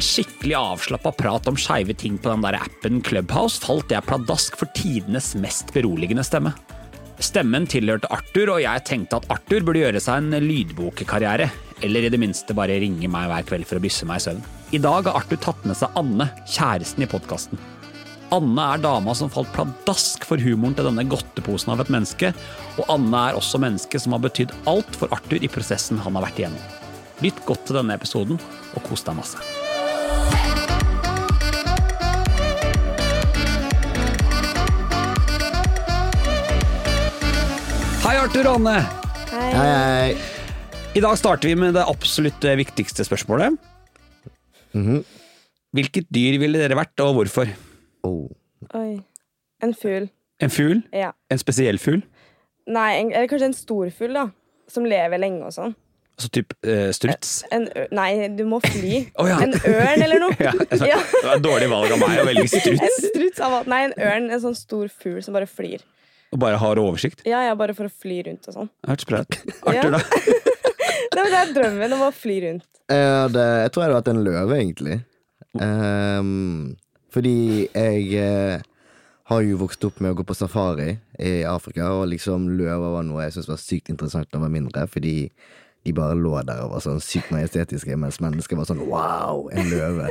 en skikkelig avslappa prat om skeive ting på den der appen Clubhouse falt jeg pladask for tidenes mest beroligende stemme. Stemmen tilhørte Arthur, og jeg tenkte at Arthur burde gjøre seg en lydbokkarriere. Eller i det minste bare ringe meg hver kveld for å bysse meg i søvn. I dag har Arthur tatt med seg Anne, kjæresten i podkasten. Anne er dama som falt pladask for humoren til denne godteposen av et menneske, og Anne er også mennesket som har betydd alt for Arthur i prosessen han har vært igjennom. Lytt godt til denne episoden, og kos deg masse. Hei, Arthur og Anne. Hei, hei. I dag starter vi med det absolutt viktigste spørsmålet. Hvilket dyr ville dere vært, og hvorfor? Oh. Oi. En fugl. En fugl? Ja. En spesiell fugl? Nei, en, eller kanskje en stor fugl, da. Som lever lenge og sånn. Altså typ uh, struts? En en, Nei, du må fly. Oh, ja. En ørn eller noe. Ja, altså, Ja. Det var et dårlig valg av meg å velge struts. En struts. struts av alt. Nei, en ørn. En sånn stor fugl som bare flyr. Og bare har oversikt. Ja, ja, bare for å fly rundt og sånn. Det hørtes bra ut. Arthur, da? Nei, men det er drømmen om å fly rundt. Jeg, det, jeg tror jeg hadde vært en løve, egentlig. Um, fordi jeg eh, har jo vokst opp med å gå på safari i Afrika, og liksom løver var noe jeg syntes var sykt interessant da jeg var mindre, fordi de bare lå der og var sånn sykt majestetiske, mens mennesker var sånn wow, en løve.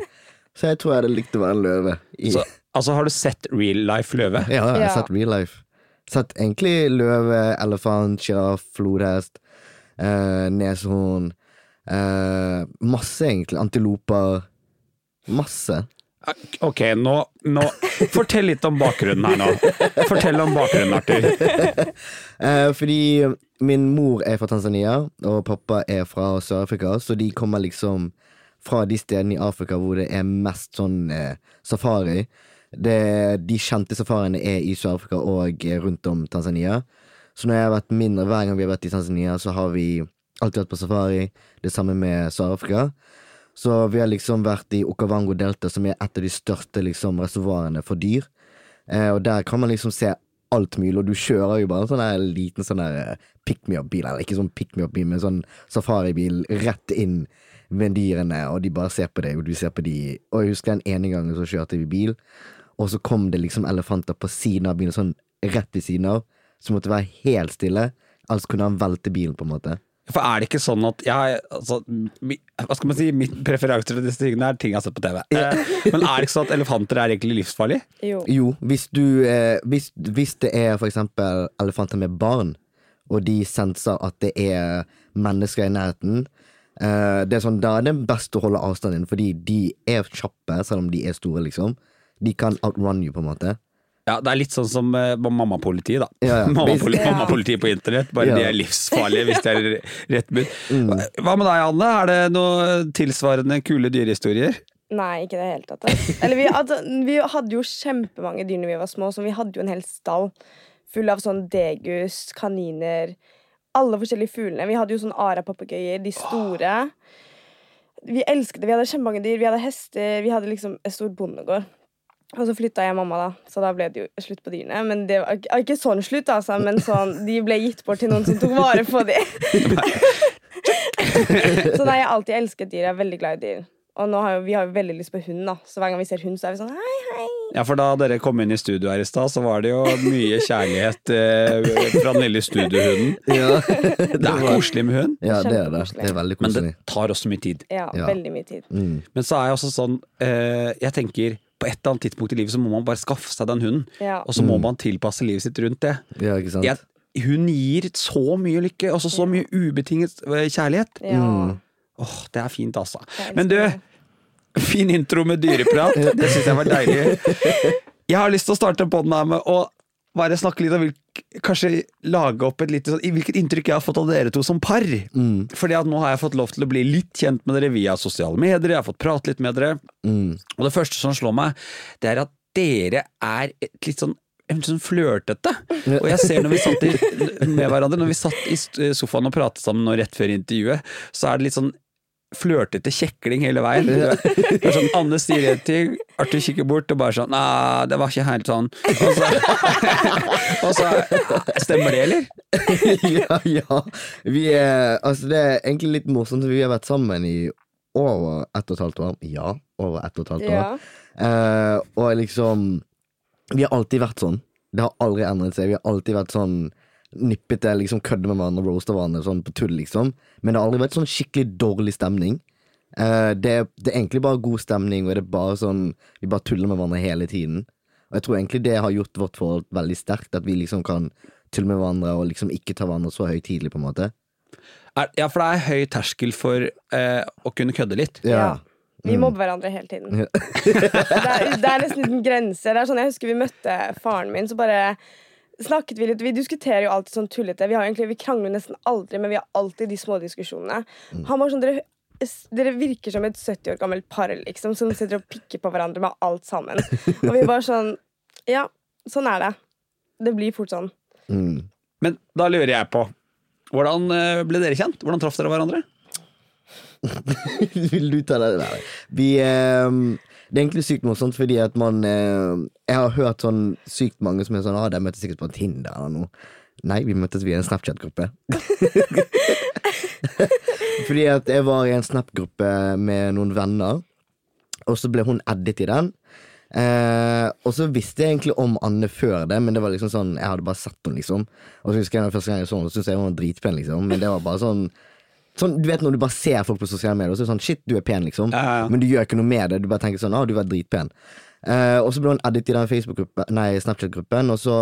Så jeg tror jeg hadde likt å være en løve. I, Så, altså, har du sett Real Life Løve? ja, jeg har Ja. sett real life. Sett egentlig løve, elefant, sjiraff, flodhest, eh, neshorn. Eh, masse, egentlig. Antiloper. Masse. Ok, nå, nå Fortell litt om bakgrunnen her nå. Fortell om bakgrunnen, Arthur. Eh, fordi min mor er fra Tanzania, og pappa er fra Sør-Afrika, så de kommer liksom fra de stedene i Afrika hvor det er mest sånn eh, safari. Det, de kjente safariene er i Sør-Afrika og rundt om Tanzania. Så når jeg har vært mindre, hver gang vi har vært i Tanzania, så har vi alltid vært på safari. Det samme med Sør-Afrika. Så vi har liksom vært i Okavango Delta, som er et av de største liksom, reservoarene for dyr. Eh, og der kan man liksom se alt mulig, og du kjører jo bare en sånn her liten sånn der eh, pick me up-bil, eller ikke sånn pick me up-bil, men sånn safaribil rett inn ved dyrene, og de bare ser på deg, og du ser på de. Og jeg husker den ene gangen så kjørte vi bil, og så kom det liksom elefanter på siden av bilen, sånn rett ved siden av, så måtte være helt stille, ellers kunne han velte bilen, på en måte. For er det ikke sånn at jeg, altså, mi, Hva skal man si? Mitt preferanse til disse tingene er ting jeg har sett på TV. Eh, men er det ikke sånn at elefanter er egentlig livsfarlige? Jo. Jo, hvis du eh, hvis, hvis det er eksempel elefanter med barn, og de senser at det er mennesker i nærheten, eh, det er sånn, da er det best å holde avstanden, fordi de er kjappe, selv om de er store, liksom. De kan outrun you, på en måte. Ja, Det er litt sånn som uh, mammapolitiet, da. Ja, ja. Mammapolitiet Ja. Mammapolitiet på internett, bare Ja. de er livsfarlige hvis de er rett bud. Hva med deg, Anne? Er det noe tilsvarende kule dyrehistorier? Nei, ikke i det hele tatt. Eller vi, altså, vi hadde jo kjempemange dyr da vi var små, så vi hadde jo en hel stall full av sånn degus, kaniner Alle forskjellige fuglene. Vi hadde jo sånn ara-papegøyer, de store. Vi elsket det. Vi hadde kjempemange dyr. Vi hadde hester. Vi hadde liksom en stor bondegård. Og så flytta jeg mamma, da, så da ble det jo slutt på dyrene. Men det var ikke- sånn slutt, altså, men sånn, de ble gitt bort til noen som tok vare på dem. så nei, jeg har alltid elsket dyr. Jeg er veldig glad i dyr. Og nå har jo, vi har jo veldig lyst på hund, da. Så hver gang vi ser hund, så er vi sånn hei, hei. Ja, for da dere kom inn i studio her i stad, så var det jo mye kjærlighet eh, fra den lille studiohunden. Ja, Det er koselig med hund, ja det er det. Det er veldig men det tar også mye tid. Ja, Ja. veldig mye tid. Mm. Men så er jeg også sånn eh, Jeg tenker på et eller annet tidspunkt i livet så må man bare skaffe seg den hunden. Ja. Og så må man tilpasse livet sitt rundt det. Ja, ikke sant? Jeg, hun gir så mye lykke, også så mye ubetinget eh, kjærlighet. Ja. Åh, det er fint, altså. Men du, fin intro med dyreprat. Det syns jeg var deilig. Jeg har lyst til å starte podden her med å bare snakke litt om hvilk, kanskje lage opp et lite sånn Hvilket inntrykk jeg har fått av dere to som par. Fordi at nå har jeg fått lov til å bli litt kjent med dere via sosiale medier, jeg har fått prate litt med dere. Og det første som slår meg, det er at dere er et litt sånn sånn flørtete. Og jeg ser når vi satt i, med hverandre, når vi satt i sofaen og pratet sammen nå rett før intervjuet, så er det litt sånn flørtete kjekling hele veien. Det er sånn, Anne sier en ting, Arthur kikker bort og bare sånn Nei, det var ikke helt sånn. Og så, og så Stemmer det, eller? ja, ja. Vi er, altså det er egentlig litt morsomt. Vi har vært sammen i over ett og et halvt år. Ja, over ett og et halvt år. Ja. Eh, og liksom Vi har alltid vært sånn. Det har aldri endret seg. Vi har alltid vært sånn nippete, liksom kødde med hverandre, roaste hverandre sånn på tull, liksom. Men det har aldri vært sånn skikkelig dårlig stemning. Uh, det, det er egentlig bare god stemning, og det er bare sånn Vi bare tuller med hverandre hele tiden. Og jeg tror egentlig det har gjort vårt forhold veldig sterkt, at vi liksom kan tulle med hverandre og liksom ikke ta hverandre så høytidelig, på en måte. Er, ja, for det er høy terskel for uh, å kunne kødde litt. Ja. Vi mobber hverandre hele tiden. det, er, det er nesten en grense. Det er sånn, jeg husker vi møtte faren min, så bare snakket vi litt. Vi diskuterer jo alltid sånn tullete. Vi, har egentlig, vi krangler nesten aldri, men vi har alltid de små diskusjonene. Han var sånn, dere, dere virker som et 70 år gammelt par liksom, som sitter og pikker på hverandre med alt sammen. Og vi bare sånn Ja, sånn er det. Det blir fort sånn. Mm. Men da lurer jeg på Hvordan eh, ble dere kjent? Hvordan traff dere hverandre? Vil du ta det? Nei. Vi eh, Det er egentlig sykt morsomt, fordi at man eh, Jeg har hørt sånn sykt mange som er sånn ah, de møttes sikkert på Tinder eller noe. Nei, vi møttes via en Snapchat-gruppe. fordi at jeg var i en Snap-gruppe med noen venner, og så ble hun addet i den. Eh, og så visste jeg egentlig om Anne før det, men det var liksom sånn jeg hadde bare sett henne, liksom. Og så husker jeg den første gang jeg så henne, så syntes jeg hun var dritpen, liksom. Men det var bare sånn Sånn, du vet når du bare ser folk på sosiale medier, og så er det sånn shit, du er pen, liksom. Ja, ja, ja. Men du gjør ikke noe med det. Du bare tenker sånn å, du var dritpen. Uh, og så ble hun addet i den Nei, Snapchat-gruppen, og så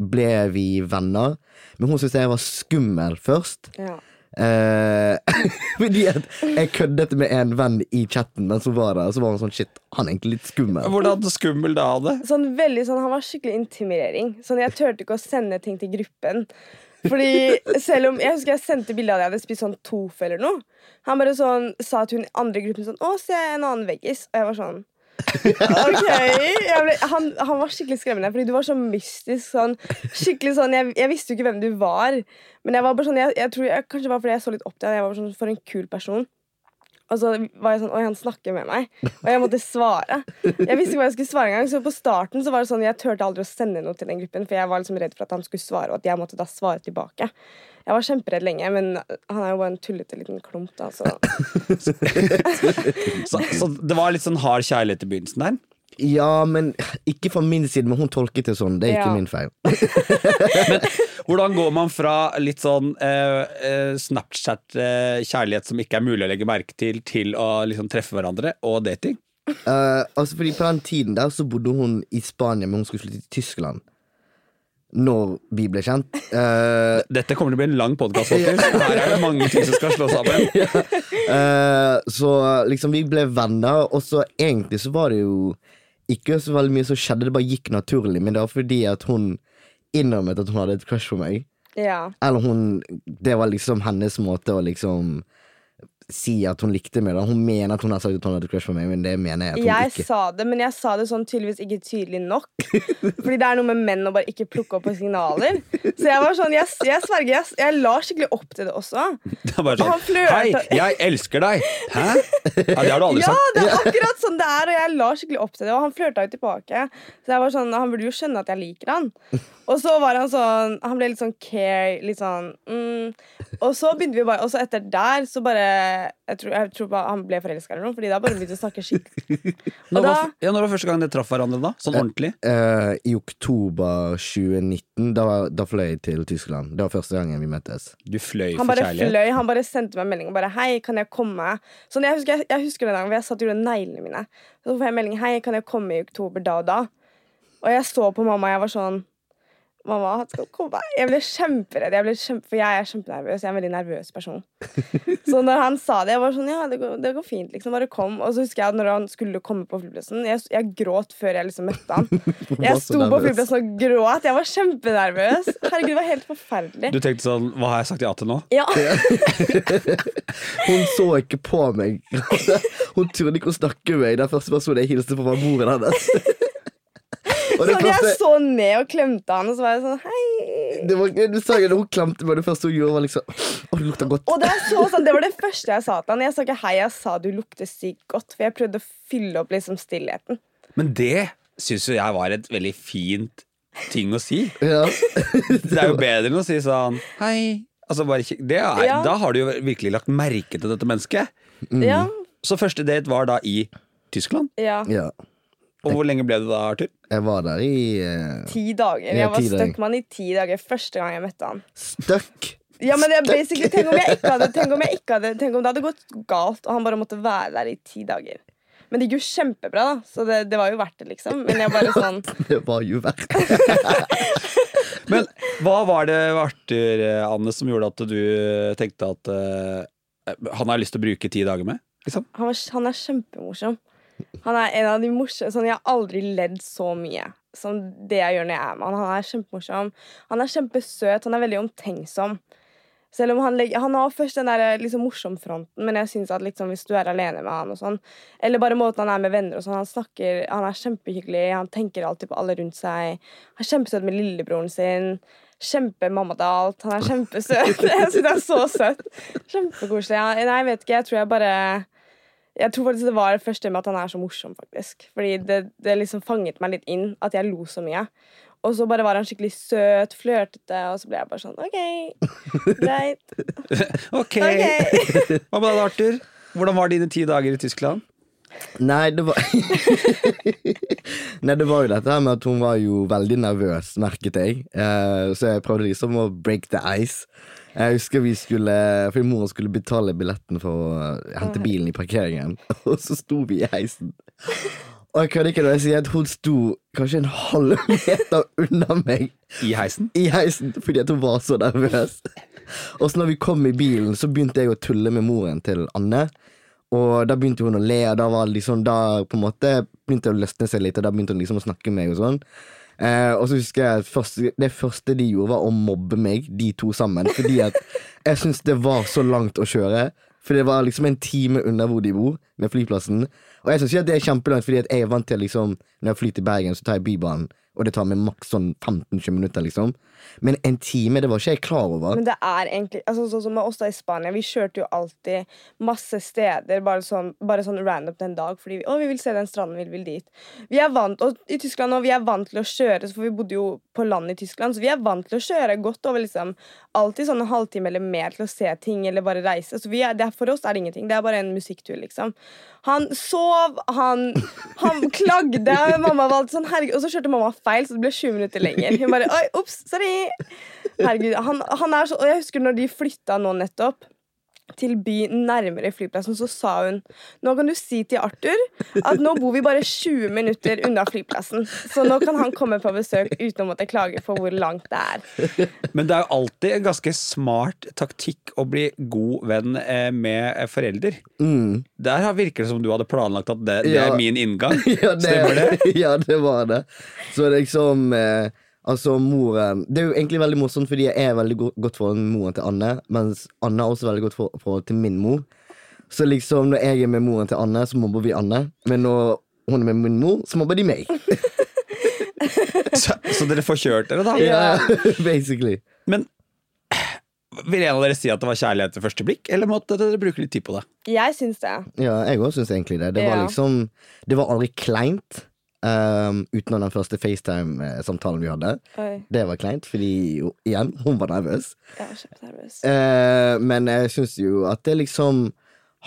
ble vi venner. Men hun syntes jeg var skummel først. Ja. Uh, fordi at jeg køddet med en venn i chatten mens hun var der, og så var hun sånn shit, han er egentlig litt skummel. Hvordan skummel da det? Sånn veldig sånn, Han var skikkelig intimidering. Sånn, Jeg turte ikke å sende ting til gruppen. Fordi selv om Jeg husker jeg sendte bilde av at jeg hadde spist sånn tofu eller noe. Han bare sånn sa til hun andre gruppen sånn 'Å, se en annen veggis'. Og jeg var sånn Ok ble, han, han var skikkelig skremmende, fordi du var så mystisk. Sånn, skikkelig sånn jeg, jeg visste jo ikke hvem du var, men jeg var bare sånn Jeg, jeg tror jeg, Kanskje det var fordi jeg så litt opp til han. Jeg var sånn, For en kul person. Og så var jeg sånn Oi, han snakker med meg. Og jeg måtte svare. Jeg visste ikke hva jeg skulle svare engang. Så på starten så var det sånn jeg turte aldri å sende noe til den gruppen, for jeg var liksom redd for at han skulle svare, og at jeg måtte da svare tilbake. Jeg var kjemperedd lenge, men han er jo bare en tullete liten klump, da, så Så, så det var litt sånn hard kjærlighet i begynnelsen der? Ja, men ikke fra min side, men hun tolket det sånn. Det er ikke Ja. min feil. Hvordan går man fra litt sånn eh, eh, Snapchat-kjærlighet som ikke er mulig å legge merke til, til å liksom treffe hverandre og dating? Uh, altså fordi På den tiden der så bodde hun i Spania, men hun skulle flytte til Tyskland. Når vi ble kjent. Uh, Dette kommer til å bli en lang podkast. Her er det mange ting som skal slå sammen. Uh, så liksom vi ble venner, og så egentlig så var det jo ikke så veldig mye som skjedde, det bare gikk naturlig, men det var fordi at hun innrømmet at hun hadde et crush på meg. ja. Eller hun Det var liksom hennes måte å liksom si at hun likte meg. Da. Hun mener at hun har sagt at hun hadde crush på meg, men det mener jeg at hun Jeg ikke. sa det, men jeg sa det sånn tydeligvis ikke tydelig nok. Fordi det er noe med menn å bare ikke plukke opp på signaler. Så jeg var sånn, jeg, jeg sverger, jeg, jeg la skikkelig opp til det også. Det er bare sånn Hei, jeg elsker deg! Hæ? Ja, det har du aldri Ja, sagt. det er akkurat sånn det er, og jeg la skikkelig opp til det. Og han flørta jo tilbake. Så jeg var sånn, han burde jo skjønne at jeg liker han. Og så var han sånn Han ble litt sånn care, litt sånn mm. Og så begynte vi bare Og så etter der så bare Jeg tror, jeg tror bare han ble forelska eller noe, Fordi da bare begynte å snakke skitt. Når da var, ja, når var første gang dere traff hverandre, da? Sånn ordentlig? Eh, I oktober 2019, da, da fløy jeg til Tyskland. Det var første gangen vi møttes. Du fløy Han for bare kjærlighet? fløy, han bare sendte meg en melding og bare 'Hei, kan jeg komme?' Sånn, jeg, husker, jeg, jeg husker den gangen hvor jeg satt og gjorde neglene mine. Så får jeg melding 'Hei, kan jeg komme i oktober da og da?' Og jeg så på mamma, og jeg var sånn Mamma, han skal komme. Jeg ble kjemperedd, jeg ble kjempe, for jeg er kjempenervøs. Jeg er en veldig nervøs person. Så når han sa det, jeg var sånn Ja, det går, det går fint, liksom. Bare kom. Og så husker jeg at når han skulle komme på flyplassen Jeg, jeg gråt før jeg liksom møtte han. Jeg sto på flyplassen og gråt. Jeg var kjempenervøs. Herregud, det var helt forferdelig. Du tenkte sånn Hva har jeg sagt ja til nå? Ja. Hun så ikke på meg. Hun turde ikke å snakke med meg. Den første personen jeg hilste på, var moren hennes. Så jeg så ned og klemte han, og så var jeg sånn Hei. det var, du sa jo hun klemte meg, det første hun gjorde, var liksom Å, det lukter godt. Og det, er så sånn, det var det første jeg sa til han. Jeg sa ikke hei, jeg sa du lukter sykt godt. For jeg prøvde å fylle opp liksom stillheten. Men det syns jo jeg var et veldig fint ting å si. Ja. Det er jo bedre enn å si sånn Hei. Altså bare, det er, Ja. Da har du jo virkelig lagt merke til dette mennesket. Ja, Så første date var da i Tyskland. ja. ja. Og hvor lenge ble du da, Arthur? Jeg var der i uh, Ti dager. Jeg var ti dager. stuck med han i ti dager første gang jeg møtte han. Stuck. Ja, men det er basically Tenk om jeg ikke hadde Tenk om, jeg ikke hadde, tenk om det hadde gått galt, og han bare måtte være der i ti dager. Men det gikk jo kjempebra, da, så det, det var jo verdt det, liksom. Men jeg bare sånn Det var jo verdt det. Men hva var det ved Arthur, eh, Anne, som gjorde at du tenkte at uh, han har lyst til å bruke ti dager med? Liksom? Han, var, han er kjempemorsom. Han er en av de morsomme sånn, Jeg har aldri ledd så mye som det jeg gjør når jeg er med han. Han er kjempemorsom. Han er kjempesøt. Han er veldig omtenksom. Selv om han, han har først den der liksom, morsomfronten, men jeg synes at liksom, hvis du er alene med han og sånn, eller bare måten han er med venner og sånn, han snakker, han er kjempehyggelig, han tenker alltid på alle rundt seg. Han er kjempesøt med lillebroren sin. Kjempemamma til alt. Han er kjempesøt. Jeg synes han er så søt. Kjempekoselig. Ja, nei, jeg vet ikke. Jeg tror jeg bare Jeg tror faktisk det var det første med at han er så morsom, faktisk. Fordi det, det liksom fanget meg litt inn at jeg lo så mye. Og så bare var han skikkelig søt, flørtete, og så ble jeg bare sånn OK, greit. Ok. ok Hva med deg, Arthur? Hvordan var dine ti dager i Tyskland? Nei, det var Nei, det var jo dette her med at hun var jo veldig nervøs, merket jeg. Eh, så jeg prøvde liksom å break the ice. Jeg husker vi skulle Fordi moren skulle betale billetten for å hente bilen i parkeringen. Og så sto vi i heisen. Og jeg kødder ikke når jeg sier at hun sto kanskje en halv meter unna meg I heisen? i heisen fordi at hun var så nervøs. Og så når vi kom i bilen, så begynte jeg å tulle med moren til Anne. Og da begynte hun å le, og da var liksom Da på en måte begynte det å løsne seg litt, og da begynte hun liksom å snakke med meg og sånn. Eh, og så husker jeg første, det første de gjorde, var å mobbe meg, de to sammen. Fordi at jeg syntes det var så langt å kjøre. For det var liksom en time under hvor de bor, med flyplassen. Og jeg syns at det er kjempelangt, fordi at jeg er vant til liksom Når jeg flyr til Bergen, så tar jeg Bybanen. Og det tar meg maks sånn 15-20 minutter, liksom. Men en time, det var ikke jeg klar over. Men det er egentlig altså, Sånn som med oss da i Spania, vi kjørte jo alltid masse steder bare sånn, bare sånn random den dag fordi vi, å, vi vil se den stranden, vi vil dit. Vi er vant, og I Tyskland og vi er vant til å kjøre, for vi bodde jo på land i Tyskland, så vi er vant til å kjøre godt over liksom alltid sånn en halvtime eller mer til å se ting eller bare reise. Så vi er, er, for oss er det ingenting. Det er bare en musikktur, liksom. Han sov, han, han klagde. Mamma var alltid sånn, herregud, Og så kjørte mamma feil, så det ble 20 minutter lenger. Hun bare oi, ops, sorry. Herregud, han, han er så, Og jeg husker når de flytta nå nettopp til by nærmere flyplassen, så sa hun Nå kan du si til Arthur at nå bor vi bare 20 minutter unna flyplassen. Så nå kan han komme på besøk uten å måtte klage for hvor langt det er. Men det er jo alltid en ganske smart taktikk å bli god venn eh, med eh, forelder. Mm. Der virker det som du hadde planlagt at det, det Ja. er min inngang. Ja, det, Stemmer det? ja, det var det. Så liksom eh, Altså, moren Det er jo egentlig veldig morsomt, fordi jeg er veldig godt forhold med moren til Anne, mens Anne er også veldig godt forhold til min mor. Så liksom, når jeg er med moren til Anne, så mobber vi Anne. Men når hun er med min mor, så mobber de meg. Så, så dere får kjørt dere, da. Ja, basically. Men vil en av dere si at det var kjærlighet ved første blikk, eller måtte dere bruke litt tid på det? Jeg syns det. Ja, jeg òg syns egentlig det. Det var liksom Det var aldri kleint. Um, utenom den første FaceTime-samtalen vi hadde. Oi, Det var kleint, fordi jo, igjen, hun var nervøs. jeg var kjempenervøs. Uh, men jeg syns jo at det liksom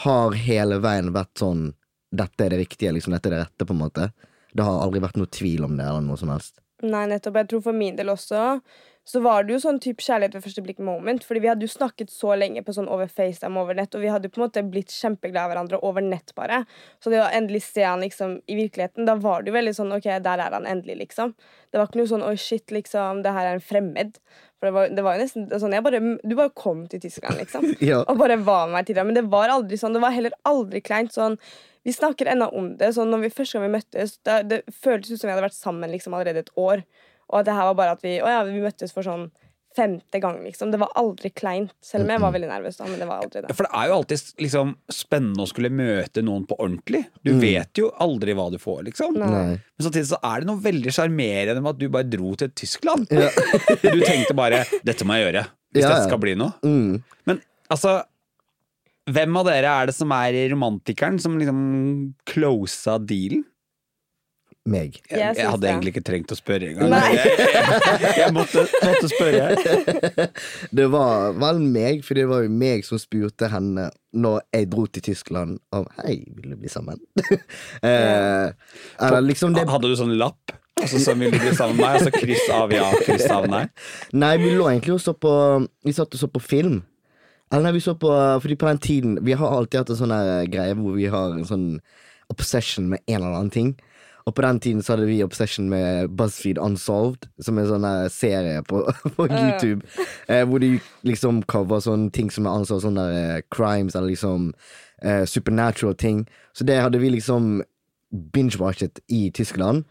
har hele veien vært sånn Dette er det riktige, liksom. Dette er det rette, på en måte. Det har aldri vært noe tvil om det, eller noe som helst. Nei, nettopp. Jeg tror for min del også, så var det jo sånn type kjærlighet ved første blikk moment. Fordi vi hadde jo snakket så lenge på sånn over FaceTime over nett, og vi hadde jo på en måte blitt kjempeglade av hverandre over nett, bare. Så det å endelig se han liksom i virkeligheten, da var det jo veldig sånn OK, der er han endelig, liksom. Det var ikke noe sånn oi, shit, liksom, det her er en fremmed. For det var, det var jo nesten sånn bare, Du bare kom til Tyskland, liksom. Ja. Og bare var med meg det. Men det var aldri sånn. Det var heller aldri kleint sånn Vi snakker ennå om det. Sånn når vi første gang vi møttes, det, det føltes ut som vi hadde vært sammen liksom allerede et år. Og at det her var bare at vi Å ja, vi møttes for sånn femte gang, liksom. Det var aldri kleint. Selv om jeg var veldig nervøs da, men det var aldri det. For det er jo alltid liksom, spennende å skulle møte noen på ordentlig. Du Mm. vet jo aldri hva du får, liksom. Nei. Nei. Men samtidig så er det noe veldig sjarmerende med at du bare dro til Tyskland. Ja. Du tenkte bare 'dette må jeg gjøre', hvis Ja, ja. det skal bli noe. Mm. Men altså Hvem av dere er det som er romantikeren som liksom closa dealen? Meg. Jeg, Jeg jeg, hadde det. egentlig ikke trengt å spørre engang. Jeg, jeg, måtte, måtte spørre. Det var vel meg, for det var jo meg som spurte henne når jeg dro til Tyskland om Hei, vil du bli sammen? eh, eller liksom det Hadde du sånn lapp? Altså, sånn vil du bli sammen med meg, Altså så kryss av ja, kryss av nei? Nei, vi lå egentlig og så på Vi satt og så på film. Eller nei, vi så på Fordi på den tiden Vi har alltid hatt en sånn greie hvor vi har en sånn obsession med en eller annen ting. Og på den tiden så hadde vi obsession med BuzzFeed Unsolved, som er en sånn serie på, på YouTube. Eh, hvor de liksom cover sånne ting som er ansvar, sånne der, eh, crimes, eller liksom eh, supernatural ting. Så det hadde vi liksom binge-watchet i Tyskland.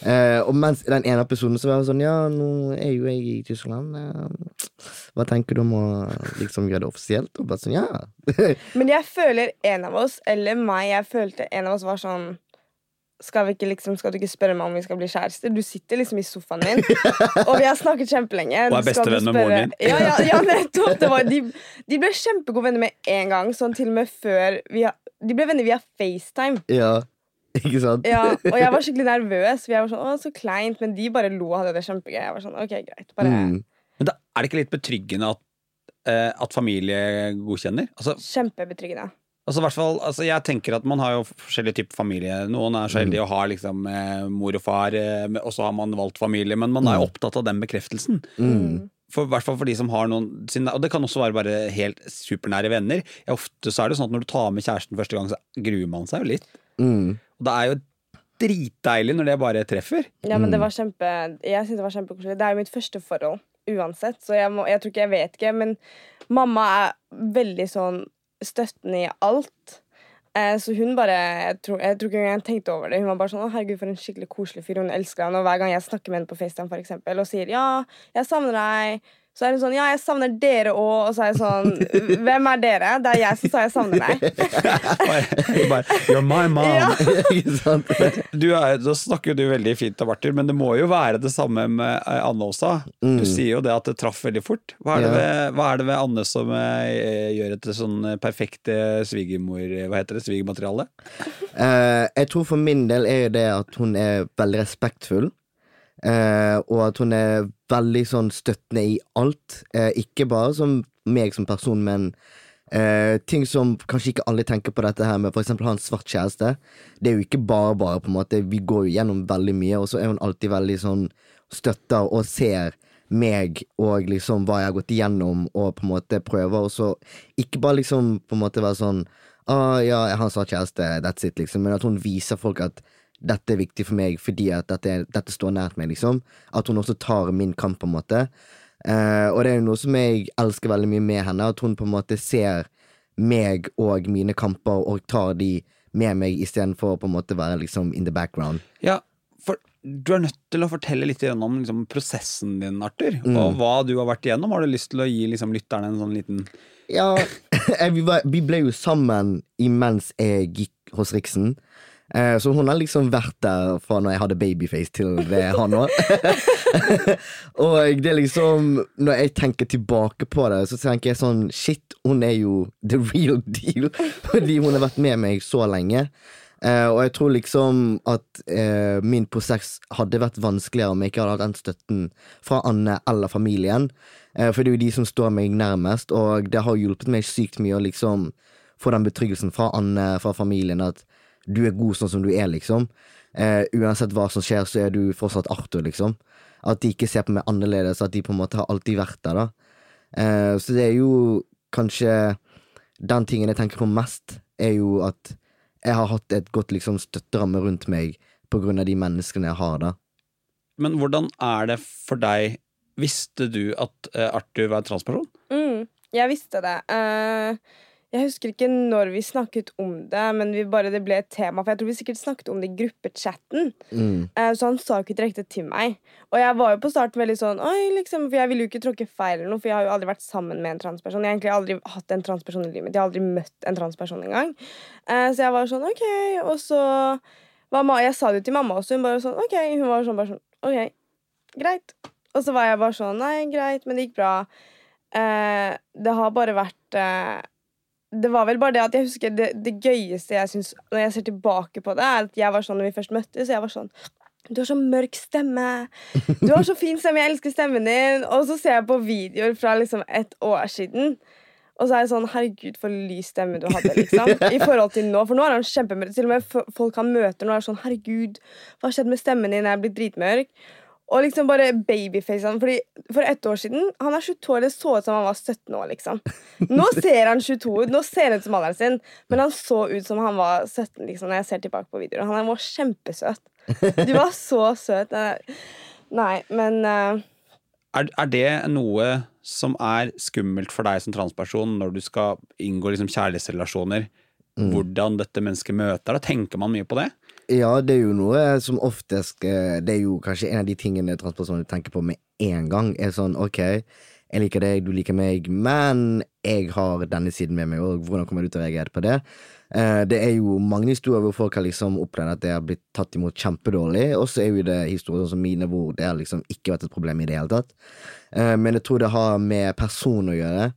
Eh, og mens den ene episoden så var jeg sånn Ja, nå er jo jeg i Tyskland. Eh, hva tenker du om å liksom gjøre det offisielt? Og bare sånn, ja. Men jeg føler en av oss, eller meg, jeg følte en av oss var sånn skal, vi ikke liksom, skal du ikke spørre meg om vi skal bli kjærester? Du sitter liksom i sofaen min, og vi har snakket kjempelenge. Og er bestevenn med moren din. Ja, ja, ja nettopp! Det var, de, de ble kjempegode venner med en gang. Sånn til og med før vi har, De ble venner via FaceTime. ja. Ikke sant? Ja, og jeg var skikkelig nervøs. For jeg var sånn, å, så kleint Men de bare lo og hadde det kjempegøy. Jeg var sånn, ok, greit bare Mm. Men da, er det ikke litt betryggende at, uh, at familie godkjenner? Altså, Kjempebetryggende. Altså, hvert fall, altså, jeg tenker at Man har jo forskjellige typer familie. Noen er så heldige å ha liksom, eh, mor og far, eh, og så har man valgt familie. Men man er jo opptatt av den bekreftelsen. Mm. For, I hvert fall for de som har noen sine, Og det kan også være bare helt supernære venner. Ja, ofte så er det sånn at Når du tar med kjæresten første gang, så gruer man seg jo litt. Mm. Og det er jo dritdeilig når det bare treffer. Ja, men det var kjempe Jeg synes det var kjempekoselig. Det er jo mitt første forhold uansett, så jeg, må, jeg tror ikke jeg vet ikke. Men mamma er veldig sånn støttende i alt. Eh, så hun bare jeg tror, jeg tror ikke engang jeg tenkte over det. Hun var bare sånn 'Å, herregud, for en skikkelig koselig fyr'. Hun elsker han. Og hver gang jeg snakker med henne på FaceTime for eksempel, og sier 'ja, jeg savner deg', så er hun sånn 'ja, jeg savner dere òg'. Og så er jeg sånn 'hvem er dere?' Det er jeg som sa jeg savner deg. You're my mom. Ja. Du er, da snakker jo du veldig fint av Arthur, men det må jo være det samme med eh, Anne også. Du sier jo det at det traff veldig fort. Hva er det ved, hva er det ved Anne som eh, gjør et sånn perfekte svigermor... Hva heter det? Svigermateriale? Uh, jeg tror for min del er jo det at hun er veldig respektfull. uh, og at hun er veldig sånn støttende i alt. Eh, ikke bare som meg som person, men eh, ting som kanskje ikke alle tenker på dette her med eksempel ha en svart kjæreste. Det er jo ikke bare bare, på en måte. Vi går jo gjennom veldig mye, og så er hun alltid veldig sånn støtter og ser meg og liksom hva jeg har gått igjennom, og på en måte prøver så Ikke bare liksom på en måte være sånn ah, ja, jeg har en svart kjæreste, that's it, liksom. Men at hun viser folk at dette er viktig for meg fordi at dette, dette står nært meg, liksom. At hun også tar min kamp, på en måte. Eh, og det er jo noe som jeg elsker veldig mye med henne, at hun på en måte ser meg og mine kamper og tar de med meg istedenfor å på en måte være liksom in the background. Ja, for du er nødt til å fortelle litt om liksom, prosessen din, Arthur. Og hva du har vært igjennom. Har du lyst til å gi liksom, lytterne en sånn liten Ja, eh, vi, var, vi ble jo sammen imens jeg gikk hos Riksen. Eh, så hun har liksom vært der fra når jeg hadde babyface til det jeg har nå. og det er liksom Når jeg tenker tilbake på det, så tenker jeg sånn Shit, hun er jo the real deal. Fordi hun har vært med meg så lenge. Eh, og jeg tror liksom at eh, min prosess hadde vært vanskeligere om jeg ikke hadde hatt den støtten fra Anne eller familien. For det er jo de som står meg nærmest, og det har hjulpet meg sykt mye å liksom få den betryggelsen fra Anne, fra familien, at du er god sånn som du er, liksom. Eh, uansett hva som skjer, så er du fortsatt Arthur, liksom. At de ikke ser på meg annerledes, at de på en måte har alltid vært der, da. Eh, så det er jo kanskje Den tingen jeg tenker på mest, er jo at jeg har hatt et godt liksom støtteramme rundt meg på grunn av de menneskene jeg har, da. Men hvordan er det for deg Visste du at eh, Arthur var en transperson? Mm, jeg visste det. Eh, jeg husker ikke når vi snakket om det, men vi bare, det ble et tema. For jeg tror vi sikkert snakket om det i gruppechatten. Mm. Eh, så han sa ikke direkte til meg. Og jeg var jo på starten veldig sånn Oi, liksom, For jeg ville jo ikke tråkke feil, eller noe, for jeg har jo aldri vært sammen med en transperson. Jeg har egentlig aldri hatt en transperson i livet mitt. Jeg har aldri møtt en transperson engang. Eh, så jeg var sånn OK. Og så var Jeg sa det jo til mamma også. Hun bare sånn OK. Hun var sånn bare sånn OK, greit. Og så var jeg bare sånn Nei, greit, men det gikk bra. Eh, det har bare vært Det var vel bare det at jeg husker det, det gøyeste jeg syns når jeg ser tilbake på det, er at jeg var sånn når vi først møttes, jeg var sånn du har så mørk stemme. Du har så fin stemme. Jeg elsker stemmen din. Og så ser jeg på videoer fra liksom et år siden. Og så er jeg sånn Herregud, for lys stemme du hadde, liksom. I forhold til nå. For nå er han kjempemørk. Til og med folk han møter nå, er sånn Herregud, hva har skjedd med stemmen din? Jeg er blitt dritmørk. Og liksom bare babyface han. Fordi For ett år siden Han er 22 år, det så ut som han var 17 år, liksom. Nå ser han 22 ut, nå ser han ut som alderen sin, men han så ut som han var 17 liksom, når jeg ser tilbake på videoen. Han var kjempesøt. Du var så søt. Eh, Nei, men uh... Er, er det noe som er skummelt for deg som transperson når du skal inngå liksom kjærlighetsrelasjoner? Hvordan dette mennesket møter deg? Tenker man mye på det? Ja, det er jo noe som oftest eh, Det er jo kanskje en av de tingene transpersoner tenker på med en gang. Er sånn ok, jeg liker deg, du liker meg, men jeg har denne siden med meg òg. Hvordan kommer du til å reagere på det? Eh, Det er jo mange historier hvor folk har liksom opplevd at det har blitt tatt imot kjempedårlig, og så er jo det historier som mine hvor det har liksom ikke vært et problem i det hele tatt. Eh, Men jeg tror det har med person å gjøre.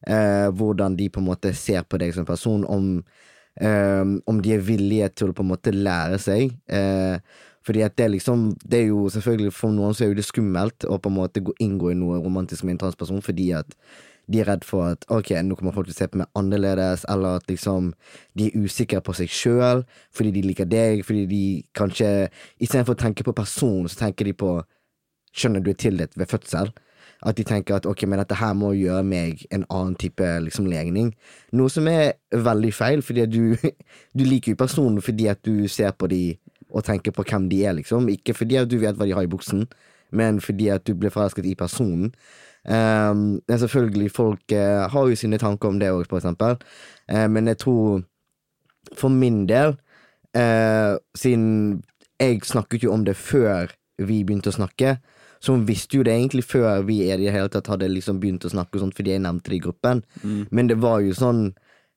Hvordan de på en måte ser på deg som person, om eh, om de er villige til å på en måte lære seg. Uh, fordi at det er liksom Det er jo selvfølgelig For noen så er det skummelt å på en måte gå, inngå i noe romantisk med en transperson fordi at de er redd for at ok, nå kommer folk til å se på meg annerledes, eller at liksom de er usikre på seg sjøl fordi de liker deg, fordi de kanskje Istedenfor å tenke på personen, så tenker de på Skjønner du er tildelt ved fødsel? At de tenker at ok, men dette her må gjøre meg en annen type liksom legning. Noe som er veldig feil, fordi du, du liker jo personen fordi at du ser på de og tenker på hvem de er, liksom. Ikke fordi at du vet hva de har i buksen, men fordi at du ble forelsket i personen. Um, selvfølgelig, folk uh, har jo sine tanker om det òg, for eksempel. Uh, men jeg tror, for min del, uh, siden jeg snakket jo om det før vi begynte å snakke, hun visste jo det egentlig før vi i det hele tatt hadde liksom begynt å snakke og sånt, fordi jeg nevnte det i gruppen. Men det var jo sånn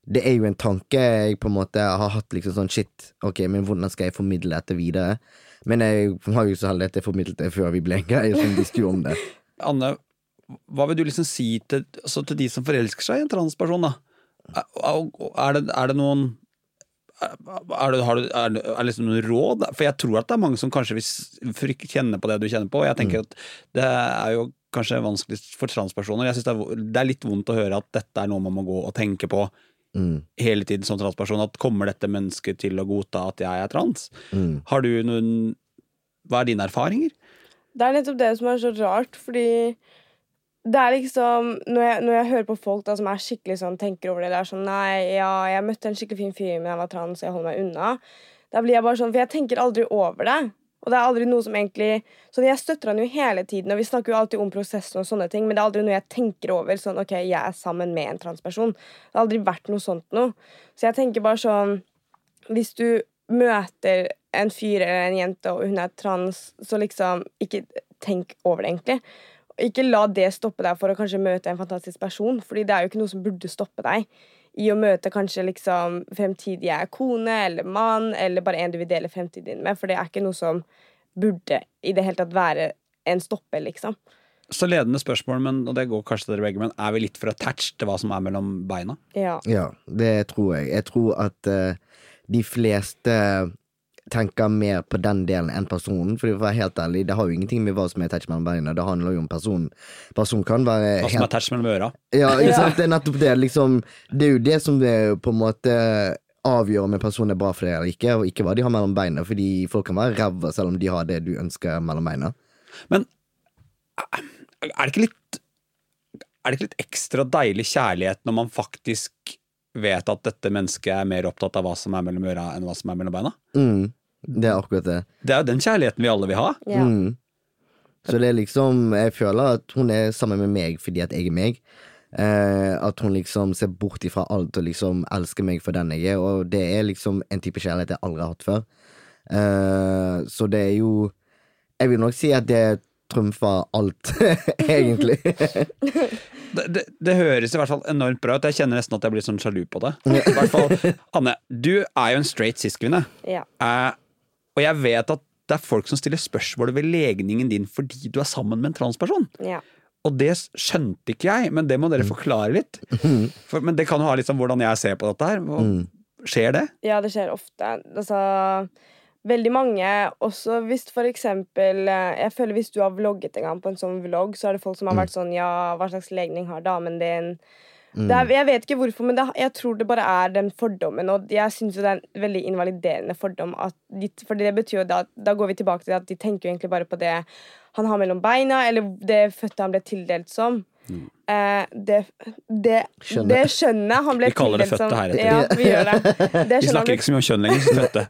Det er jo en tanke jeg på en måte har hatt, liksom sånn shit, ok, men hvordan skal jeg formidle dette videre? Men jeg var jo så heldig at jeg formidlet det før vi ble en greie, så hun visste jo om det. Anne, hva vil du liksom si til, altså til de som forelsker seg i en transperson, da? Er, er, det, er det noen er det, har du, er er liksom noen råd? For jeg tror at det er mange som kanskje vil kjenne på det du kjenner på. Og jeg tenker at det er jo kanskje vanskeligst for transpersoner. Jeg synes det, er, det er litt vondt å høre at dette er noe man må gå og tenke på Mm, hele tiden som transperson. At kommer dette mennesket til å godta at jeg er trans? mm, Har du noen Hva er dine erfaringer? Det er nettopp det som er så rart, fordi det er liksom Når jeg, når jeg hører på folk da som er skikkelig sånn tenker over det, det er sånn Nei, ja, jeg møtte en skikkelig fin fyr, men jeg var trans, jeg holder meg unna. Da blir jeg bare sånn For jeg tenker aldri over det. Og det er aldri noe som egentlig Sånn, Jeg støtter han jo hele tiden, og vi snakker jo alltid om prosessen, og sånne ting, men det er aldri noe jeg tenker over. Sånn, ok, jeg er sammen med en transperson. Det har aldri vært noe sånt noe. Så jeg tenker bare sånn Hvis du møter en fyr eller en jente, og hun er trans, så liksom Ikke tenk over det, egentlig. Ikke la det stoppe deg for å kanskje møte en fantastisk person, Fordi det er jo ikke noe som burde stoppe deg i å møte kanskje liksom fremtidige kone eller mann, eller bare en du vil dele fremtiden din med, for det er ikke noe som burde i det hele tatt være en stopper, liksom. Så ledende spørsmål, men, og det går kanskje til dere begge, men er vi litt for attached til hva som er mellom beina? Ja. Ja, det tror jeg. Jeg tror at uh, de fleste tenker mer på den delen enn personen. For å være helt ærlig, det har jo ingenting med hva som er attached mellom beina. Det handler jo om personen. Person kan være Hva som er helt attached mellom øra? Ja, ikke sant? Det er nettopp det. Liksom, det er jo det som er på en måte avgjør om en person er bra for deg eller ikke, og ikke hva de har mellom beina. Fordi folk kan være ræva selv om de har det du ønsker mellom beina. Men Er det ikke litt Er det ikke litt ekstra deilig kjærlighet når man faktisk vet at dette mennesket er mer opptatt av hva som er mellom øra, enn hva som er mellom beina? Mm, det er akkurat det. Det er jo den kjærligheten vi alle vil ha. Ja. Mm. Så det er liksom Jeg føler at hun er sammen med meg fordi at jeg er meg. Eh, at hun liksom ser bort ifra alt og liksom elsker meg for den jeg er, og det er liksom en type kjærlighet jeg aldri har hatt før. Eh, så det er jo Jeg vil nok si at det trumfer alt, egentlig. Det, det, det høres i hvert fall enormt bra ut. Jeg kjenner nesten at jeg blir sånn sjalu på det. I hvert fall, Anne, du er jo en straight cis-kvinne. Ja. Eh, og jeg vet at det er folk som stiller spørsmål ved legningen din fordi du er sammen med en transperson. Ja. Og det skjønte ikke jeg, men det må dere forklare litt. For, men det kan jo ha litt sånn hvordan jeg ser på dette her. Og Skjer det? Ja, det skjer ofte. Altså, veldig mange, også hvis for eksempel eh, Jeg føler hvis du har vlogget en gang på en sånn vlogg, så er det folk som har vært sånn Ja, hva slags legning har damen din? Det er, jeg vet ikke hvorfor, men det, jeg tror det bare er den fordommen. Og jeg syns det er en veldig invaliderende fordom. At de, for det betyr jo da, da går vi tilbake til at de tenker jo egentlig bare på det han har mellom beina, eller det fødte han ble tildelt som. Eh, det, det, skjønnet han ble Vi kaller det tildelt som. fødte heretter. Ja, vi gjør det. det Vi snakker ikke så mye om kjønn lenger. Så fødte.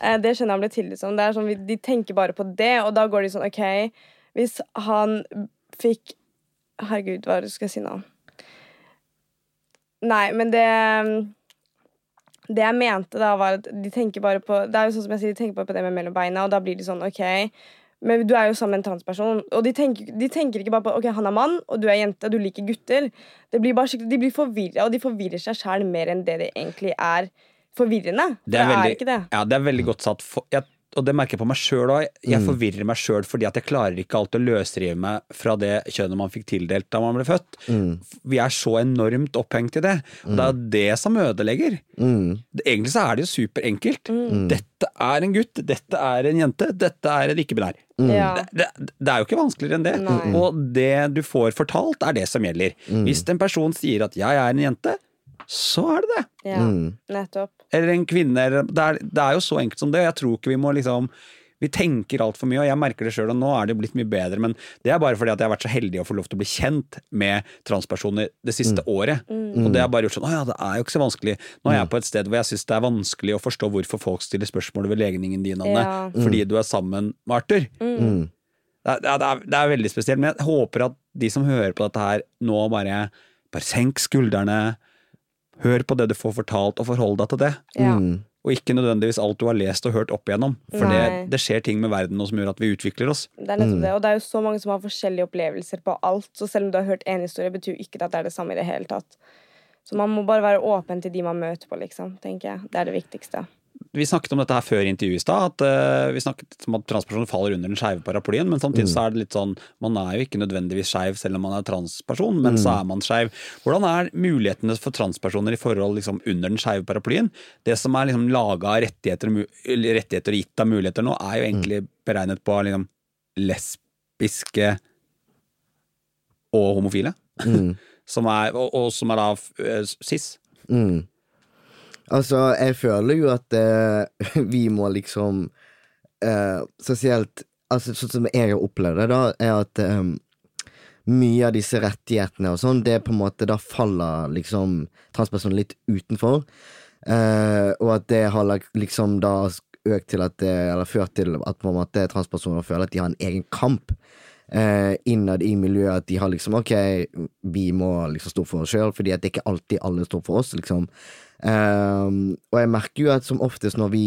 Eh, Det skjønner han ble tildelt som. Det er sånn, de tenker bare på det, og da går de sånn OK, hvis han fikk Herregud, hva skal jeg si nå? Nei, men det Det jeg mente da, var at de tenker bare på Det er jo sånn som jeg sier, de tenker bare på det med mellom beina, og da blir de sånn OK. Men du er jo sammen med en transperson, og de tenker, de tenker ikke bare på Ok, han er mann, og du er jente, og du liker gutter. Det blir De blir forvirra, og de forvirrer seg sjæl mer enn det det egentlig er forvirrende. For Det er, veldig, ikke det. Ja, det er veldig godt satt. For, jeg, og det merker jeg på meg sjøl òg. Jeg forvirrer meg sjøl fordi at jeg klarer ikke alltid å løsrive meg fra det kjønnet man fikk tildelt da man ble født. Vi er så enormt opphengt i det. Og det er det som ødelegger. Mm. Egentlig så er det jo superenkelt. Dette er en gutt, dette er en jente, dette er en ikke-binær. Ja. Det, det, det er jo ikke vanskeligere enn det. Nei. Og det du får fortalt, er det som gjelder. Hvis en person sier at 'jeg er en jente', så er det det. Ja, Mm. nettopp. Eller en kvinne. eller- Det er, det er jo så enkelt som det. Jeg tror ikke vi må liksom vi tenker altfor mye, og jeg merker det sjøl, og nå er det blitt mye bedre, men det er bare fordi at jeg har vært så heldig å få lov til å bli kjent med transpersoner det siste året. Og det har bare gjort sånn Å ja, det er jo ikke så vanskelig. Nå er jeg på et sted hvor jeg syns det er vanskelig å forstå hvorfor folk stiller spørsmål ved legningen din, Anne, Ja. fordi du er sammen med Arthur. Mm. Det er, det, er, det er veldig spesielt, men jeg håper at de som hører på dette her, nå bare, bare senk skuldrene, hør på det du får fortalt, og forhold deg til det. Ja. Mm. Og ikke nødvendigvis alt du har lest og hørt opp igjennom. For det, det skjer ting med verden nå som gjør at vi utvikler oss. Det er nettopp det. Og det er jo så mange som har forskjellige opplevelser på alt. Så selv om du har hørt én historie, betyr jo ikke at det er det samme i det hele tatt. Så man må bare være åpen til de man møter på, liksom. tenker jeg. Det er det viktigste. Vi snakket om dette her før intervjuet i stad. At uh, vi snakket om at transpersoner faller under den skeive paraplyen. Men samtidig så er det litt sånn Man er jo ikke nødvendigvis skeiv selv om man er transperson, men så er man skeiv. Hvordan er mulighetene for transpersoner i forhold liksom under den skeive paraplyen? Det som er liksom laga av rettigheter, rettigheter og gitt av muligheter nå, er jo egentlig beregnet på liksom lesbiske og homofile. som er, og, og som er da eh, cis. Mm. Altså, jeg føler jo at eh, vi må liksom eh, Spesielt altså, Sånn som jeg har opplevd det, da, er at eh, mye av disse rettighetene og sånn, det på en måte Da faller liksom transpersoner litt utenfor. Eh, og at det har liksom da økt til at det, Eller ført til at på en måte transpersoner føler at de har en egen kamp eh, innad i miljøet. At de har liksom Ok, vi må liksom stå for oss sjøl, fordi at det ikke alltid alle står for oss, liksom. Ehm, og jeg merker jo at som oftest når vi